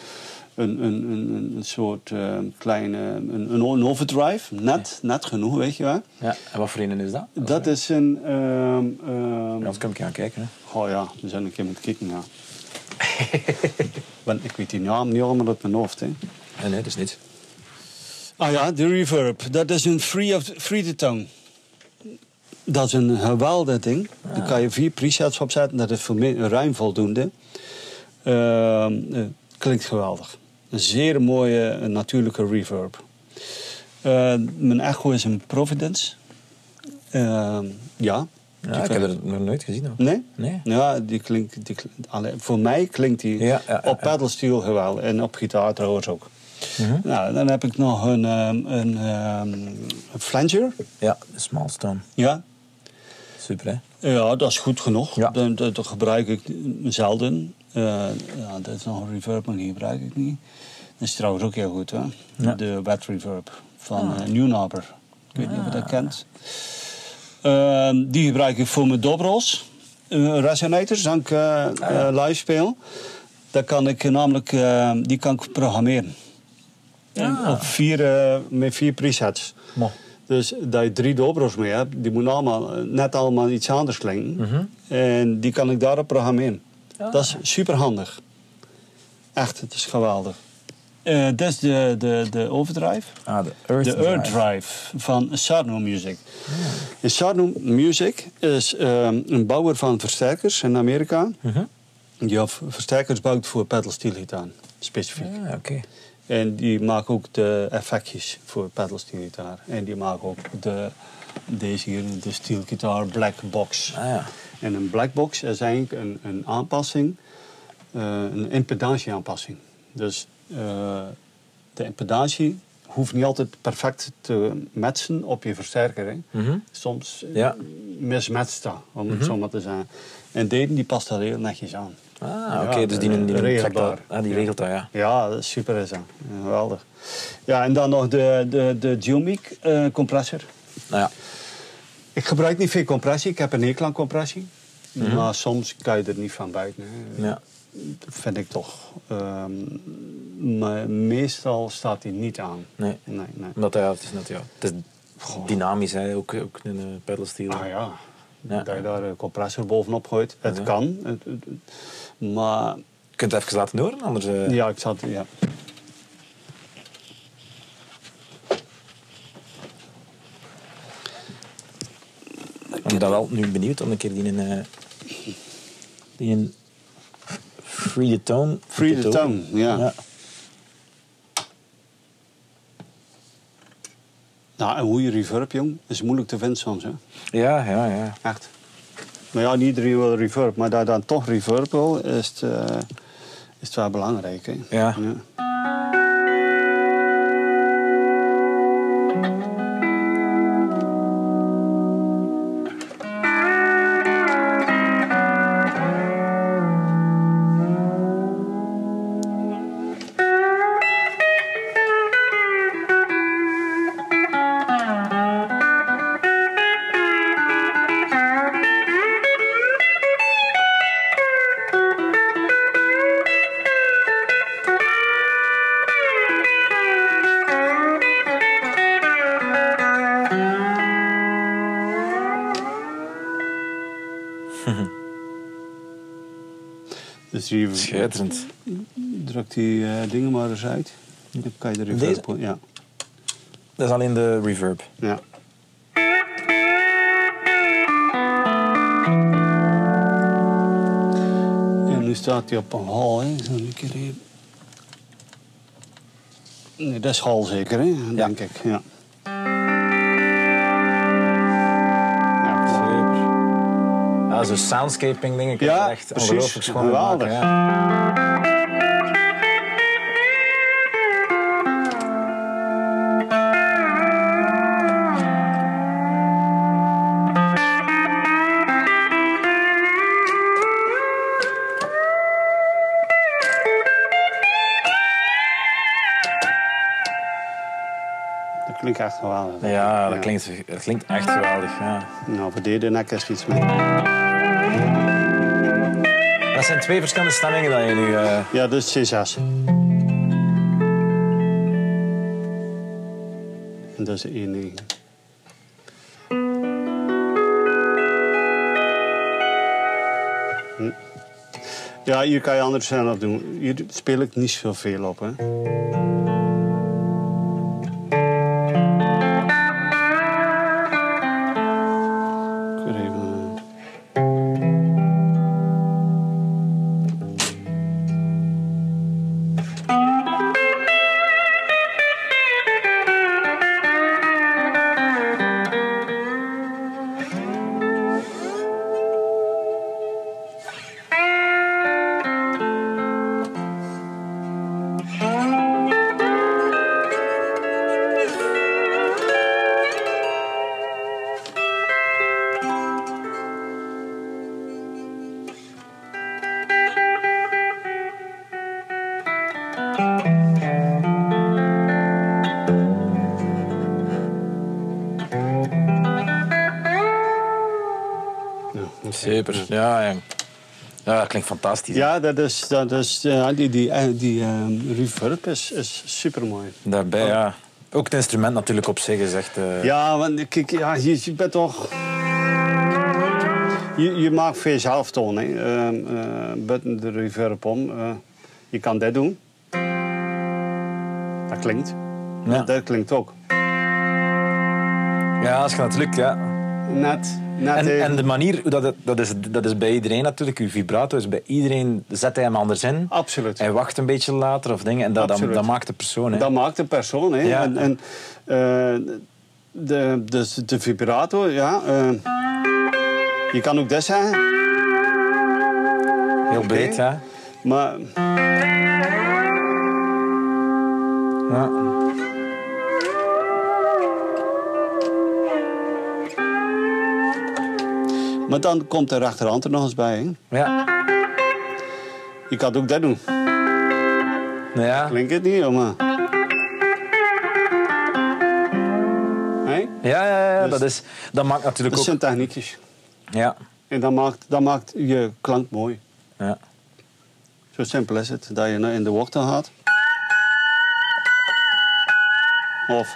een, een, een, soort eh, kleine een, een overdrive. Net, net genoeg, weet je wel. Ja. En wat voor een is dat? Dat is een... ehm, Ja, anders kan ik gaan kijken. Hè. Oh ja, we zijn een keer moeten kijken, ja. Want ik weet die naam niet allemaal uit mijn hoofd, hè. Nee, nee, dat is niet. Ah ja, de reverb. Dat is een free, of, free to tone. Dat is een geweldig ding. Daar kan je vier presets op zetten. Dat is voor mij ruim voldoende. Ehm, eh, klinkt geweldig. Een zeer mooie eh, natuurlijke reverb. Eh, mijn echo is een Providence. Ehm, ja. Ja, ik heb het nog nooit gezien. Nee? Nee. Ja, die klinkt, die voor mij klinkt die Ja, ja, ja, op pedalsteel geweldig. En op gitaar trouwens ook. Mhm. Nou, dan heb ik nog een, ehm, een, ehm, een flanger. Ja, de small stone. Ja. Super, hè? ja, dat is goed genoeg. Ja. Dat, dat, dat gebruik ik zelden. Eh, ja, dat is nog een reverb, maar die gebruik ik niet. Dat is trouwens ook heel goed, hè? Ja. De wet reverb van eh Newnabber. Ik weet niet of je dat kent. Ehm, die gebruik ik voor mijn dobro's. eh, resonators, als ik eh, eh, live speel. Dan kan ik namelijk, eh, die kan ik programmeren. En Ah. op vier, eh, met vier presets. Mo. Dus dat je drie dobro's mee hebt, die moeten allemaal, eh, net allemaal iets anders klinken. Mhm. En die kan ik daarop programmeren. Dat is super handig. Echt, het is geweldig. Eh dat is de, de, de overdrive. Ah, de Earth De Drive. Earth Drive van Sarno Music. En Sarno Music is ehm, een bouwer van versterkers in Amerika. Mhm. Die versterkers bouwt voor pedalsteelgitaar, specifiek. Ah, oké. En die maken ook de effectjes voor pedalsteelgitaar. En die maken ook de, deze hier, de steelgitaar Black Box. Ah ja. En een black box is eigenlijk een, een aanpassing, eh, een impedantieaanpassing. Dus eh, de impedantie hoeft niet altijd perfect te matchen op je versterker. Hè. Mhm. Soms eh, Ja. mismatcht dat, om het zo maar te zeggen. En deze die past daar heel netjes aan. Ah, oké. dus die, die, regelbaar. dat- ah, die regelt dat, ja. Ja, dat is super is dat. Geweldig. Ja, en dan nog de, de, de Geomic eh, compressor. Nou ja. Ik gebruik niet veel compressie. Ik heb een hekel aan compressie. Maar soms kan je er niet van buiten. Hè. ja. Dat vind ik toch. Ehm, maar meestal staat hij niet aan. Nee. Nee, nee. Omdat ja, het is net, ja, het is dynamisch, hè. Ook, ook een uh, pedalsteel. Ah ja, Ja. dat je daar een compressor bovenop gooit. Het kan. Het- het- het- maar Je kunt het even laten horen, anders... eh, ja, ik zat... Ja. Ik ben dan wel nu benieuwd om een keer die in... eh die in Free the Tone... Free the Tone, ja. ja. Nou, een goede reverb, jong, is moeilijk te vinden soms. Hè. Ja, ja, ja. Echt. Maar ja, niet iedereen wil reverb. Maar daar dan toch reverb wil, is het, eh, is het wel belangrijk. Hè. Ja. Schitterend. druk die eh, dingen maar eens uit. Dan kan je de reverb... Deze? Ja. Dat is alleen de reverb. ja. En nu staat hij op een hal, hè. Zo een keer hier. Nee, dat is hal zeker, hè? Denk ik. Ja, Zo'n soundscaping dingen je Ja, echt precies. ongelooflijk schoon Geweldig. maken. Ja. Dat klinkt echt geweldig. Ja, dat klinkt, dat klinkt echt geweldig. Ja. Nou, voor deze nek is iets mee. Dat zijn twee verschillende stemmingen dat je nu... eh, Ja, dat is C6. En dat is de 1 Hm. Ja, hier kan je anders aan op doen. Hier speel ik niet zoveel op, hè. Dat klinkt fantastisch. Ja, dat is, dat is, ja, die, die, eh, die ehm, reverb is, is super mooi. Daarbij, ja. Ook het instrument natuurlijk op zich is echt... eh, Ja, want kijk, ja, je, je bent toch. Je, je maakt voor jezelf toon, hè. Ehm, eh, buiten de reverb om. eh, je kan dit doen. Dat klinkt. Ja. Dat klinkt ook. Ja, als je natuurlijk, ja. Net. En, en de manier, dat, dat, is, dat is bij iedereen natuurlijk. Uw vibrato is bij iedereen, zet hij hem anders in. Absoluut. Hij wacht een beetje later of dingen. En dat, dat, maakt de persoon. Hè. Dat maakt de persoon. Hè. Ja. En, en eh, de, dus de vibrato, ja. eh, je kan ook dat zeggen. Heel breed, ja. Maar ja. Maar dan komt de rechterhand er nog eens bij. Hè? Ja. Je kan ook dat doen. Ja. Klinkt het niet, jongen? Hey? Ja, ja, ja, Dus- dat, is, dat maakt natuurlijk Dat ook... zijn techniekjes. Ja. En dat maakt, dat maakt je klank mooi. Ja. Zo simpel is het. Dat je nou in de wortel gaat. Of.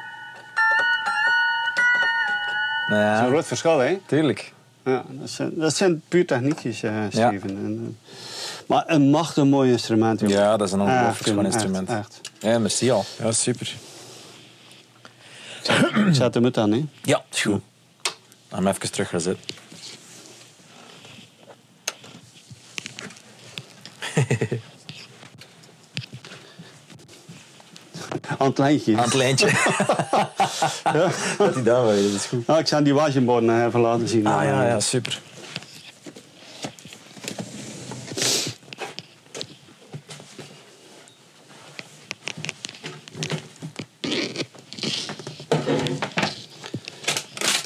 Dat is een ja. groot verschil, hè? Tuurlijk. Ja, dat, zijn, dat zijn puur techniekjes, eh Steven. En, eh, maar een machtig mooi instrument, jongen. Ja, dat is een ongelooflijk echt, instrument. Echt. Ja, merci al. Ja, super. Zet hem het aan, hè? Ja, is goed. Dan hem even terug gaan zitten. Aan het lijntje. Aan het lijntje. Dat hij daar wil, dat is goed. Nou, ik zou die wasjeborden even laten zien. Ah ja, ja, super.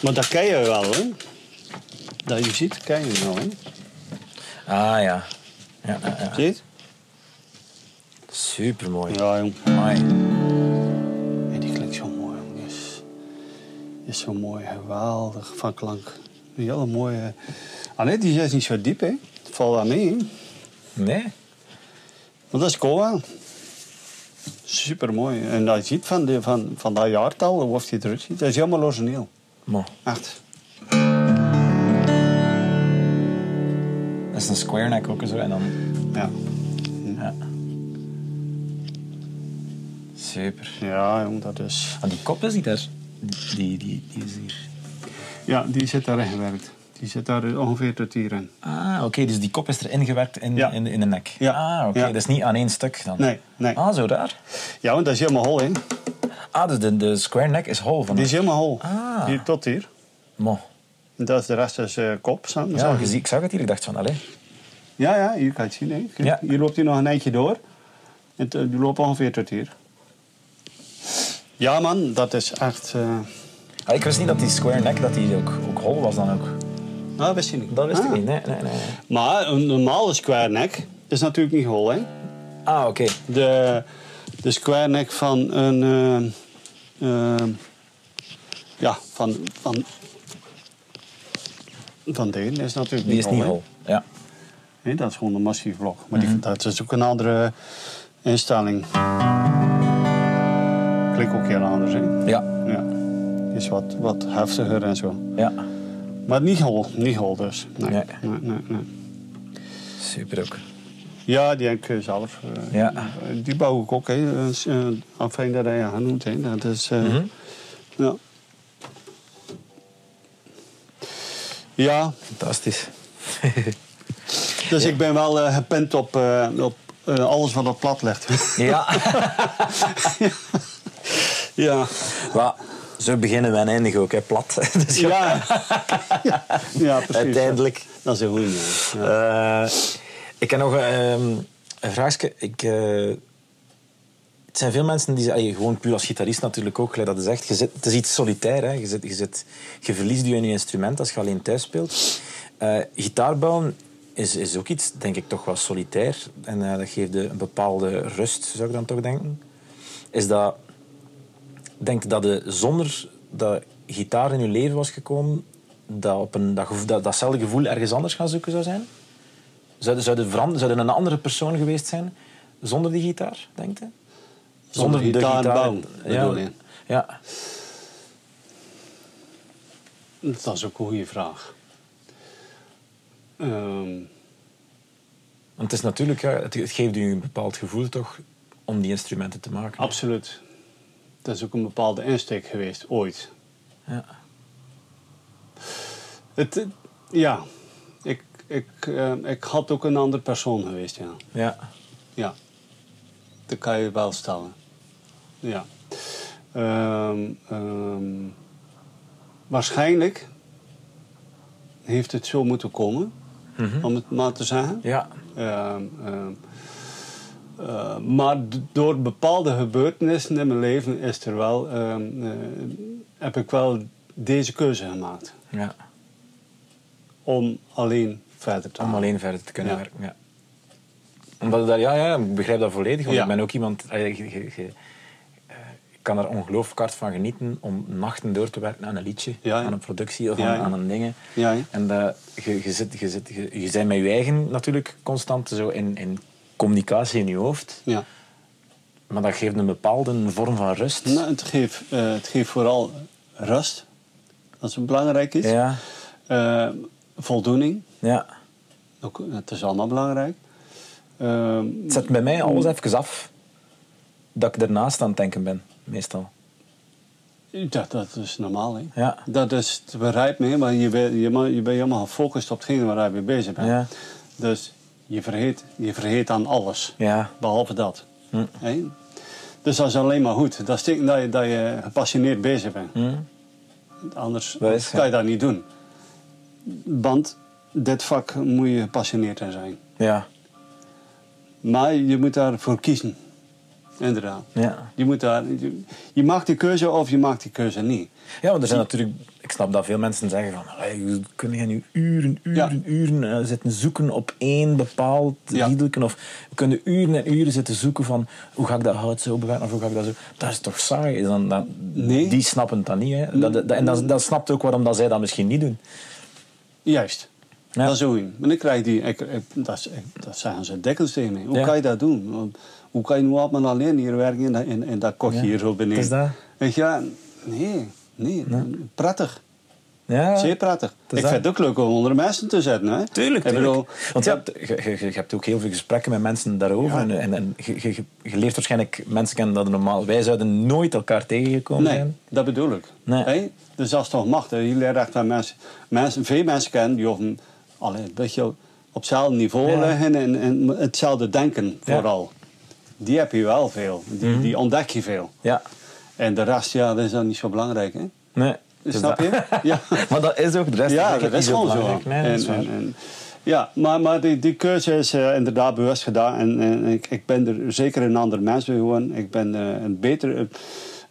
Maar dat ken je wel, hè? Dat je ziet, ken je wel, hè? Ah ja. Ja, ja, ja. Zie je het? Super mooi. Ja, jong. Ja, die klinkt zo mooi, jong. Die is, die is zo mooi, geweldig van klank. Een hele mooie... Ah nee, die is niet zo diep, hè? Het valt wel mee, hè? Nee? Want dat is Koa. Super mooi. En dat je ziet van, de, van, van dat jaartal, hoe die eruit ziet, dat is helemaal origineel. Mo. Echt. Dat is een square neck ook zo. En dan... Ja. Super. Ja, jong, dat is... Ah, die kop is niet daar. Die, die, die is hier. Ja, die zit daarin gewerkt. Die zit daar ongeveer tot hier in. Ah, oké. dus die kop is erin gewerkt in, Ja. in, in de nek. Ja. Ah, oké. Ja. Dat is niet aan één stuk dan? Nee, nee. Ah, zo daar. Ja, want dat is helemaal hol, hè? Ah, dus de, de square neck is hol van Die is helemaal hol. Ah. Hier tot hier. Mo. Dat is de rest is eh, kop. Zo, Ja, zo. ziet- ik zag het hier. Ik dacht van, allee. ja, ja, hier kan je het zien. Hè. Ja. Hier loopt hij nog een eindje door. En t- die loopt ongeveer tot hier. Ja, man, dat is echt... eh Ah, ik wist niet dat die square neck dat die ook, ook hol was dan ook. Nou, dat wist je niet. Dat wist Ah. ik niet. Nee, nee, nee. Maar een normale square neck is natuurlijk niet hol, hè? Ah, oké. De, de square neck van een... eh, eh, ja, van... van van deze is natuurlijk Die niet is niet hol. Ja. Nee, dat is gewoon een massief blok. Maar Mhm. die, dat is ook een andere instelling. Klinkt ook heel anders, hè? Ja. Ja. Is wat, wat heftiger en zo. Ja. Maar niet hol, niet hol dus. Nee. Nee. Nee, nee, nee. Super ook. Ja, die heb ik zelf. eh, Ja. Die bouw ik ook, hè. Uh, Afijn dat hij genoemd, hè. Dat is... eh, Mhm. Ja. Ja, Fantastisch. dus ik ben wel eh, gepend op, eh, op eh, alles wat op plat ligt. ja. ja. maar zo beginnen we en eindigen ook, hè. Plat. Dus Ja. ja. ja, precies. Uiteindelijk. Dat is een goeie. Ja. Eh, ik heb nog ehm, een vraagje. Ik, eh, het zijn veel mensen die zeggen, gewoon puur als gitarist natuurlijk ook, gelijk dat is echt, je zit, het is iets solitair. Hè. Je, zit, je, zit, je verliest je in je instrument als je alleen thuis speelt. Eh gitaarbouwen is, is ook iets, denk ik, toch wel solitair. En dat geeft een bepaalde rust, zou ik dan toch denken. Is dat... Denk dat de, zonder dat gitaar in je leven was gekomen, dat, op een, dat, gevo- dat, datzelfde gevoel ergens anders gaan zoeken zou zijn? Zou, zou, de veran- zou er een andere persoon geweest zijn zonder die gitaar, denk je? Zonder gitaarbouw, bedoel Ja, je? ja. Dat is ook een goede vraag. Ehm, Want het is natuurlijk, ja, het geeft u een bepaald gevoel toch om die instrumenten te maken. absoluut. Dat is ook een bepaalde insteek geweest, ooit. Ja. Het, ja, ik, ik, eh, ik had ook een andere persoon geweest, ja. Ja. Ja, dat kan je wel stellen. Ja. Ehm, ehm, waarschijnlijk heeft het zo moeten komen, om het maar te zeggen. Ja. Ehm, eh, maar door bepaalde gebeurtenissen in mijn leven is er wel, ehm, eh, heb ik wel deze keuze gemaakt. ja. Om alleen verder te Om gaan. alleen verder te kunnen Ja. werken. Ja. Omdat daar, ja, ja, ik begrijp dat volledig. Want Ja. ik ben ook iemand... eh, Ik kan er ongelooflijk hard van genieten om nachten door te werken aan een liedje, Ja, aan een productie of aan, een ding. Ja, ja. En dat, je, je, zit, je, zit, je, je bent met je eigen natuurlijk constant zo in, in communicatie in je hoofd. Ja. Maar dat geeft een bepaalde vorm van rust. Nou, het, geeft, eh, het geeft vooral rust, dat is belangrijk is. Ja, Eh, voldoening, ja. ook, het is allemaal belangrijk. Ehm, Het zet bij mij alles even af dat ik ernaast aan het denken ben, meestal. dat, dat is normaal, hè? Ja. Dat is te begrijpen, hè, maar je bent, je, je bent helemaal gefocust op hetgene waar je mee bezig bent. Ja. Dus je vergeet, je vergeet aan alles, Ja. behalve dat. Hm. Dus dat is alleen maar goed. Dat betekent dat je, dat je gepassioneerd bezig bent. Hm? Anders kan je dat niet doen. Want dit vak moet je gepassioneerd zijn. Ja. Maar je moet daarvoor kiezen. Inderdaad. Ja. Je, moet daar, je, je maakt die keuze of je maakt die keuze niet. Ja, want er zijn natuurlijk... Ik snap dat veel mensen zeggen van... "Allee, We kunnen hier nu uren, uren, uren eh, zitten zoeken op één bepaald riedelken. Of we kunnen uren en uren zitten zoeken van... Hoe ga ik dat hout zo bewerken? Of hoe ga ik dat zo... Dat is toch saai? Dan, dan, Nee. Die snappen dat niet. Hè? Dat, dat- en dat, dat snapt ook waarom dat zij dat misschien niet doen. Juist. Ja. Dat is je. Maar dan krijg je die... Ik, ik- dat, is- ik- dat zeggen ze dikwijls tegen mij. Hoe Ja. kan je dat doen? Want Hoe kan je nu allemaal alleen hier werken dat- in, in dat kotje Ja. hier zo beneden? Is dat. Weet je, ja, nee. Prettig. Ja. Zeer prettig. Ik vind het ook leuk om onder mensen te zetten. Hè? Tuurlijk, tuurlijk. bedoel, Want je hebt, je, hebt ook heel veel gesprekken met mensen daarover. Ja. En, en, en je, leert waarschijnlijk mensen kennen dat normaal... Wij zouden nooit elkaar tegengekomen Nee, zijn. dat bedoel ik. Nee. Hè? Dus dat is toch machtig. Je leert echt mensen, mensen, veel mensen kennen die allee, een beetje op hetzelfde niveau liggen en, en hetzelfde denken. Mhm. vooral. Die heb je wel veel. Die, die ontdek je veel. Ja. En de rest, ja, dat is dan niet zo belangrijk. Hè? Nee. dus Snap dat- je? Ja. maar dat is ook de rest. Ja, dat is gewoon zo. belangrijk. Nee, is En- en- ja, maar, maar die, die keuze is eh, inderdaad bewust gedaan. En, en ik, ik ben er zeker een ander mens door gewoon. Ik ben eh, een betere...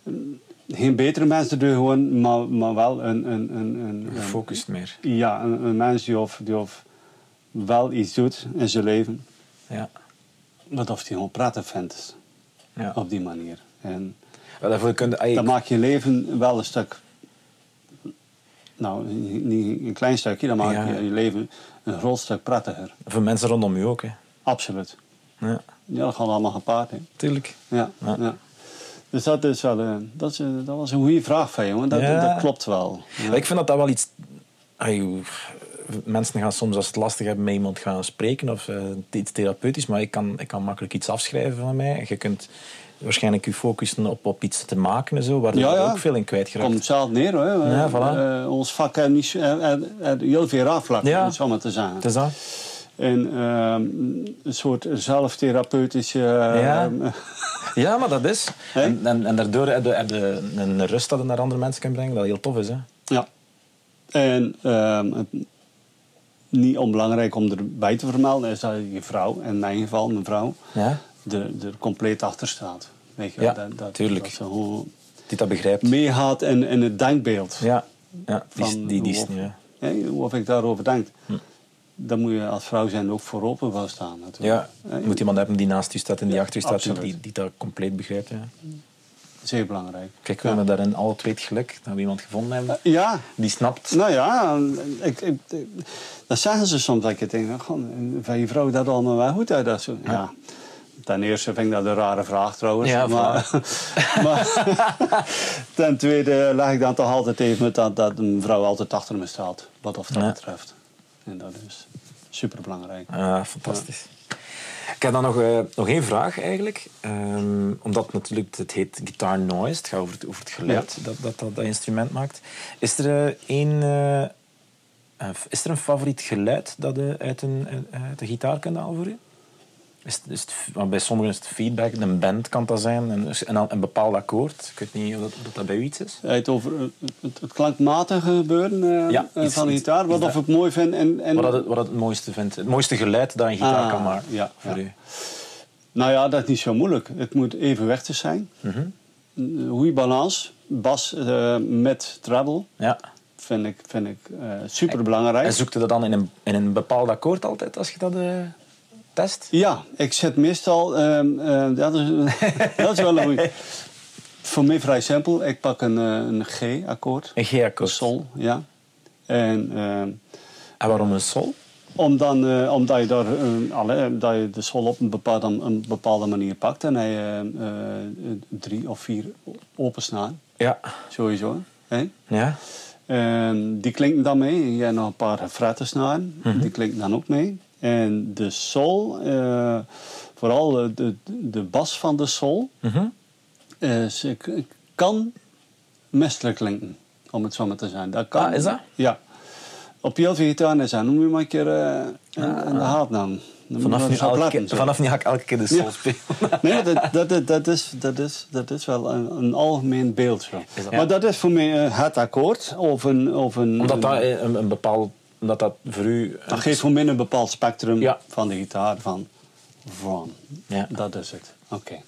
een- geen betere mens door gewoon, maar, maar wel een... een, een, een, een- Gefocust meer. ja, een, een mens die, of, die of wel iets doet in zijn leven. Ja. Wat of die gewoon prettig vindt. ja. Op die manier. En Wel, daarvoor kun je... ai, dat maakt je leven wel een stuk... Nou, niet een klein stukje. Dan maakt Ja. je je leven een groot stuk prettiger. Voor mensen rondom je ook. Hè. Absoluut. Ja, Ja, dat gaat allemaal gepaard. Hè. tuurlijk. Ja, Ja. ja. Dus dat, is wel, eh, dat, is, eh, dat was een goede vraag van je, want dat, Ja. dat klopt wel. Ja. Ik vind dat dat wel iets... mensen gaan soms als ze het lastig hebben met iemand gaan spreken of eh, iets therapeutisch, maar ik kan, ik kan makkelijk iets afschrijven van mij. Je kunt waarschijnlijk je focussen op, op iets te maken en zo, waar Ja, ook veel in kwijtgeraakt. Komt hetzelfde neer hoor. Ja, Eh, voilà. eh, ons vak heeft niet, eh, eh, heel veel raafvlakken, Ja. om het zo maar te zeggen. Het is dat. En ehm, een soort zelftherapeutische... Ja. Ja, maar dat is. Hè? En, en, en daardoor heb je, heb je een rust dat je naar andere mensen kan brengen, dat heel tof is. Hè? ja. En ehm, niet onbelangrijk om erbij te vermelden is dat je vrouw, in mijn geval mijn vrouw, Ja? er, er compleet achter staat. Weet je, Ja, dat, dat, tuurlijk. Dat ze gewoon Die dat begrijpt. meegaat in, in het denkbeeld. Ja, ja die, die, die, hoe- ja. Hoe ik daarover denk. Hm. Dan moet je als vrouw zijn ook voor open wel staan. Natuurlijk. Ja, je moet iemand hebben die naast je staat en die Ja, achter je staat, absoluut. die, die dat compleet begrijpt. Ja. zeer belangrijk. Kijk, we hebben daarin alle twee het geluk dat we iemand gevonden hebben Ja, die snapt. nou ja, ik, ik, ik- dat zeggen ze soms. Dat ik denk, van je vrouw dat allemaal wel goed uit. Dat zo. Ja. Ten eerste vind ik dat een rare vraag trouwens. Ja, maar, maar ten tweede leg ik dan toch altijd even met dat, dat een vrouw altijd achter me staat. Wat of dat Ja. betreft. En dat is super belangrijk. Ah, fantastisch. Ik heb dan nog, eh, nog één vraag eigenlijk. Ehm, omdat natuurlijk het heet guitar noise. Het gaat over het, over het geluid dat, dat, dat dat instrument maakt. Is er, eh, één, eh, is er een favoriet geluid dat je uit een, uit een gitaar kunt halen voor je? Is, het- is het, bij sommigen is het feedback, een band kan dat zijn, een, een, een bepaald akkoord. Ik weet niet of dat, of dat bij u iets is. Het, over het, het klankmatige gebeuren eh, Ja, eh, iets- van de gitaar. Wat of ik mooi vind. En, en, Wat, het- wat het mooiste vindt. Het mooiste geluid dat een gitaar Ah, kan maken ja, voor u. Nou ja, dat is niet zo moeilijk. Het moet evenwichtig zijn. Een goede balans. Bas eh, met treble Ja. vind ik, vind ik super belangrijk. En zoekt u dat dan in een, in een bepaald akkoord altijd als je dat test? Ja, ik zet meestal. ehm, eh, dat, is, dat is wel een goeie. Voor mij vrij simpel. Ik pak een, eh, een G-akkoord. Een G-akkoord. Sol, ja. En ehm, En waarom een sol? om dan, eh, omdat, je daar, eh, alle, dat je de sol op een bepaalde, een bepaalde manier pakt. En hij eh, eh, drie of vier opensnaren. Ja. Sowieso. Hè? Ja. Die klinken dan mee. Je hebt nog een paar frettensnaren. Die klinken dan ook mee. En de sol, eh, vooral de, de, de bas van de sol, Mhm. ik kan mestelijk klinken. Om het zo maar te zijn. Dat kan. Ah, is dat? Ja. Op heel veel gitaar is dat. Noem je maar een keer eh, in de haat dan. Dan moet Vanaf, nu elke, keer- vanaf nu ga ik elke keer de sol Ja. spelen. Nee, dat, dat, dat, dat, is, dat, is, dat is wel een, een algemeen beeld. Zo. Dat- Maar dat is voor mij eh, het akkoord. Of een, of een, Omdat dat een, een bepaald... Omdat dat voor u... dat geeft voor mij een bepaald spectrum Ja. van de gitaar. Van, van. Ja. Dat is het. Oké.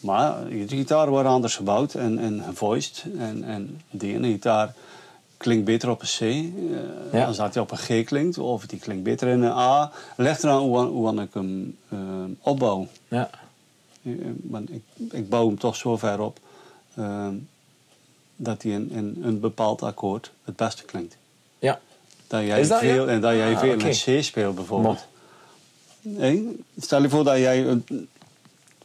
Maar iedere gitaar wordt anders gebouwd en, en gevoiced. En, en die ene gitaar klinkt beter op een C Ja. dan dat hij op een G klinkt. Of die klinkt beter in een A. Ligt eraan hoe, hoe ik hem eh, opbouw. Ja. Eh, Want ik, ik bouw hem toch zo ver op dat hij in, in een bepaald akkoord het beste klinkt. Dat jij dat, veel, ja? En dat jij Ah, veel met C speelt bijvoorbeeld. Stel je voor dat jij een-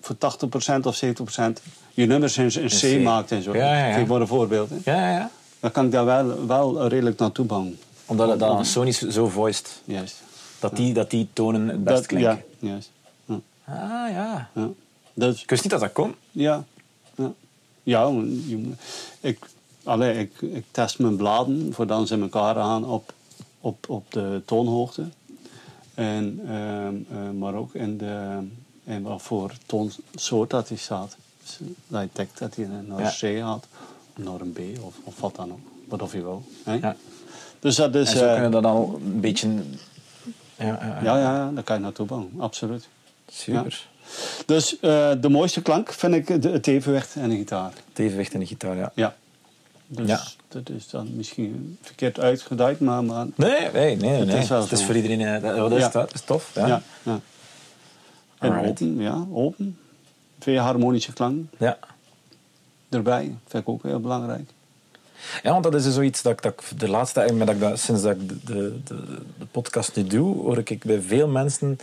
voor 80% of 70% je nummers in, in C, C. maakt en zo. Ja, ja, ja. Geef maar een voorbeeld. Hè. Ja, ja. Dan kan ik daar wel, wel redelijk naartoe bouwen. Omdat het dan Sony zo voiced. Juist. Dat die, dat die tonen het best Dat- klinken. Ja, juist. Ja, Ah, ja. ja. Dus, Ik wist niet dat dat kon. Ja. Ja, ja ik, allee, ik, ik test mijn bladen voordat ze in elkaar aan op, op, op de toonhoogte. En, ehm, eh, maar ook in, de, in wat voor toonsoort dat hij staat. Dus dat dat hij naar Ja. een C gaat, of naar een B, of, of wat dan ook. Wat of je wil. Hè? Ja. Dus dat is... En zo eh, kunnen dat al een beetje... Ja, ja, ja. daar kan je naartoe bouwen. Absoluut. Super. Dus eh, de mooiste klank vind ik de, het evenwicht en de gitaar. Het evenwicht in de gitaar, ja. Ja. Dus Ja. dat is dan misschien verkeerd uitgeduid, maar... maar Nee, nee, nee. Het nee. is Het is voor iedereen... eh, dat, is, Ja. dat is tof. Ja. ja. ja. En Alright. open, ja, open. Veel harmonische klank ja. erbij, vind ik ook heel belangrijk. Ja, want dat is dus zoiets dat ik, dat ik de laatste tijd, dat ik dat, sinds dat ik de, de, de, de podcast nu doe, hoor ik bij veel mensen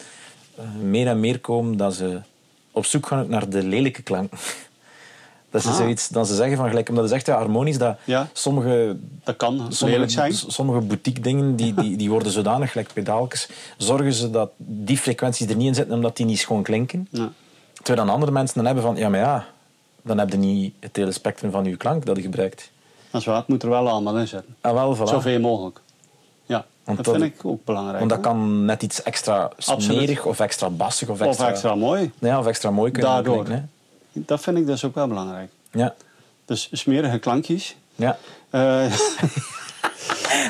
eh, meer en meer komen dat ze op zoek gaan naar de lelijke klank. Dat is Ah. zoiets dat ze zeggen van gelijk, omdat het is echt ja, harmonisch dat Ja. sommige, Dat kan sommige, zijn. sommige boutique dingen die, die, die worden zodanig, gelijk pedaaltjes, zorgen ze dat die frequenties er niet in zitten omdat die niet schoon klinken. Ja. Terwijl dan andere mensen dan hebben van, ja maar ja, dan heb je niet het hele spectrum van je klank dat je gebruikt. Dat is waar, het moet er wel allemaal in zitten. Ah, wel, voilà. Zoveel mogelijk. Ja, Want dat dat- vind ik ook belangrijk. Want dat kan net iets extra Absoluut. smerig of extra bassig of Of extra... extra mooi. Ja, of extra mooi kunnen Daardoor. klinken, Dat vind ik dus ook wel belangrijk. Ja, Dus smerige klankjes. ja. Eh,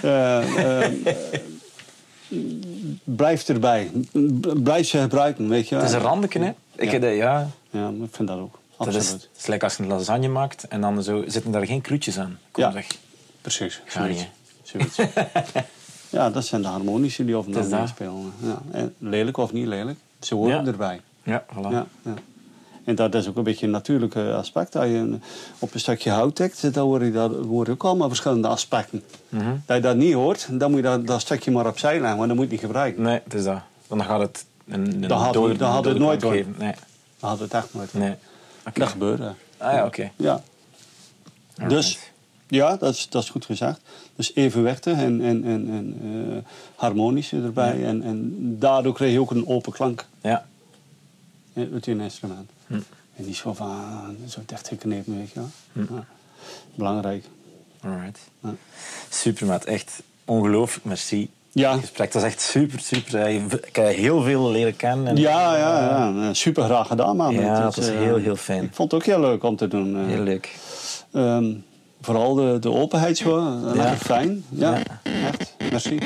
blijf erbij. Blijf ze gebruiken, weet je. Het is een randje, hè. Ik Ja. heb dat, ja. Ja, ik vind dat ook. Dat is, Absoluut. het is like als je een lasagne maakt en dan zo, zitten daar geen kruutjes aan. Kom Ja. zeg. Precies. Zoiets. Zoiets. ja, dat zijn de harmonische die dat. spelen. Ja. En lelijk of niet lelijk, ze horen Ja. erbij. Ja, voilà. Ja. En dat is ook een beetje een natuurlijk aspect. Als je een- op een stukje hout tikt, dan hoor je, dat, hoor je ook allemaal verschillende aspecten. Dat je dat niet hoort, dan moet je dat, dat stukje maar opzij leggen, want dan moet je niet gebruiken. Nee, het is dat. Want dan gaat het een, een Dan had- dode- dan had het nooit door. Nee. Dat had het echt nooit. nee. Oké. Dat gebeurde. Ah ja, oké. Ja. Dus ja, dat is, dat is goed gezegd. Dus evenwichtig en, en, en, en eh, harmonisch erbij. En, en daardoor kreeg je ook een open klank Ja. eh, uit je instrument. Hm. En niet zo van, ah, zo dicht geknepen, weet je wel. Ja. Belangrijk. Alright. Ja. Super, maat. Echt ongelooflijk. Merci. Ja. Het gesprek was echt super, super. Ik heb heel veel leren kennen. En Ja, ja, ja. Super graag gedaan, man. Ja, dat was eh, heel, heel fijn. Ik vond het ook heel leuk om te doen. eh. Heel leuk. Ehm, vooral de, de openheid zo. eh, Ja. Fijn. Ja, echt. Merci.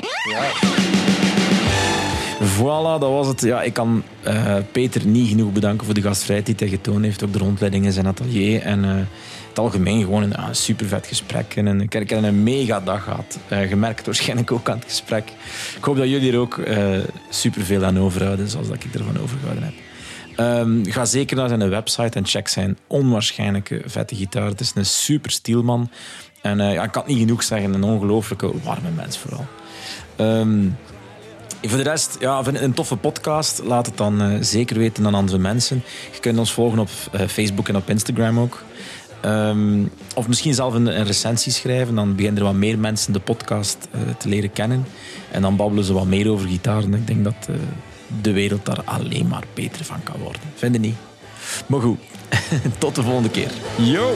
Voilà, dat was het. Ja, ik kan eh, Peter niet genoeg bedanken voor de gastvrijheid die hij getoond heeft. Ook de rondleiding in zijn atelier. En eh, het algemeen gewoon een ah, super vet gesprek. En ik heb een mega dag gehad. Eh gemerkt waarschijnlijk ook aan het gesprek. Ik hoop dat jullie er ook eh super veel aan overhouden, zoals dat ik ervan overgehouden heb. Ehm, ga zeker naar zijn website en check zijn onwaarschijnlijke vette gitaar. Het is een super stielman. En eh, ja, ik kan het niet genoeg zeggen, een ongelooflijke warme mens vooral. Ehm, voor de rest, ja, vind het een toffe podcast? Laat het dan eh, zeker weten aan andere mensen. Je kunt ons volgen op eh, Facebook en op Instagram ook. Ehm, of misschien zelf een, een recensie schrijven. Dan beginnen er wat meer mensen de podcast eh, te leren kennen. En dan babbelen ze wat meer over gitaar. En ik denk dat eh, de wereld daar alleen maar beter van kan worden. Vind je niet? Maar goed, tot de volgende keer. Yo!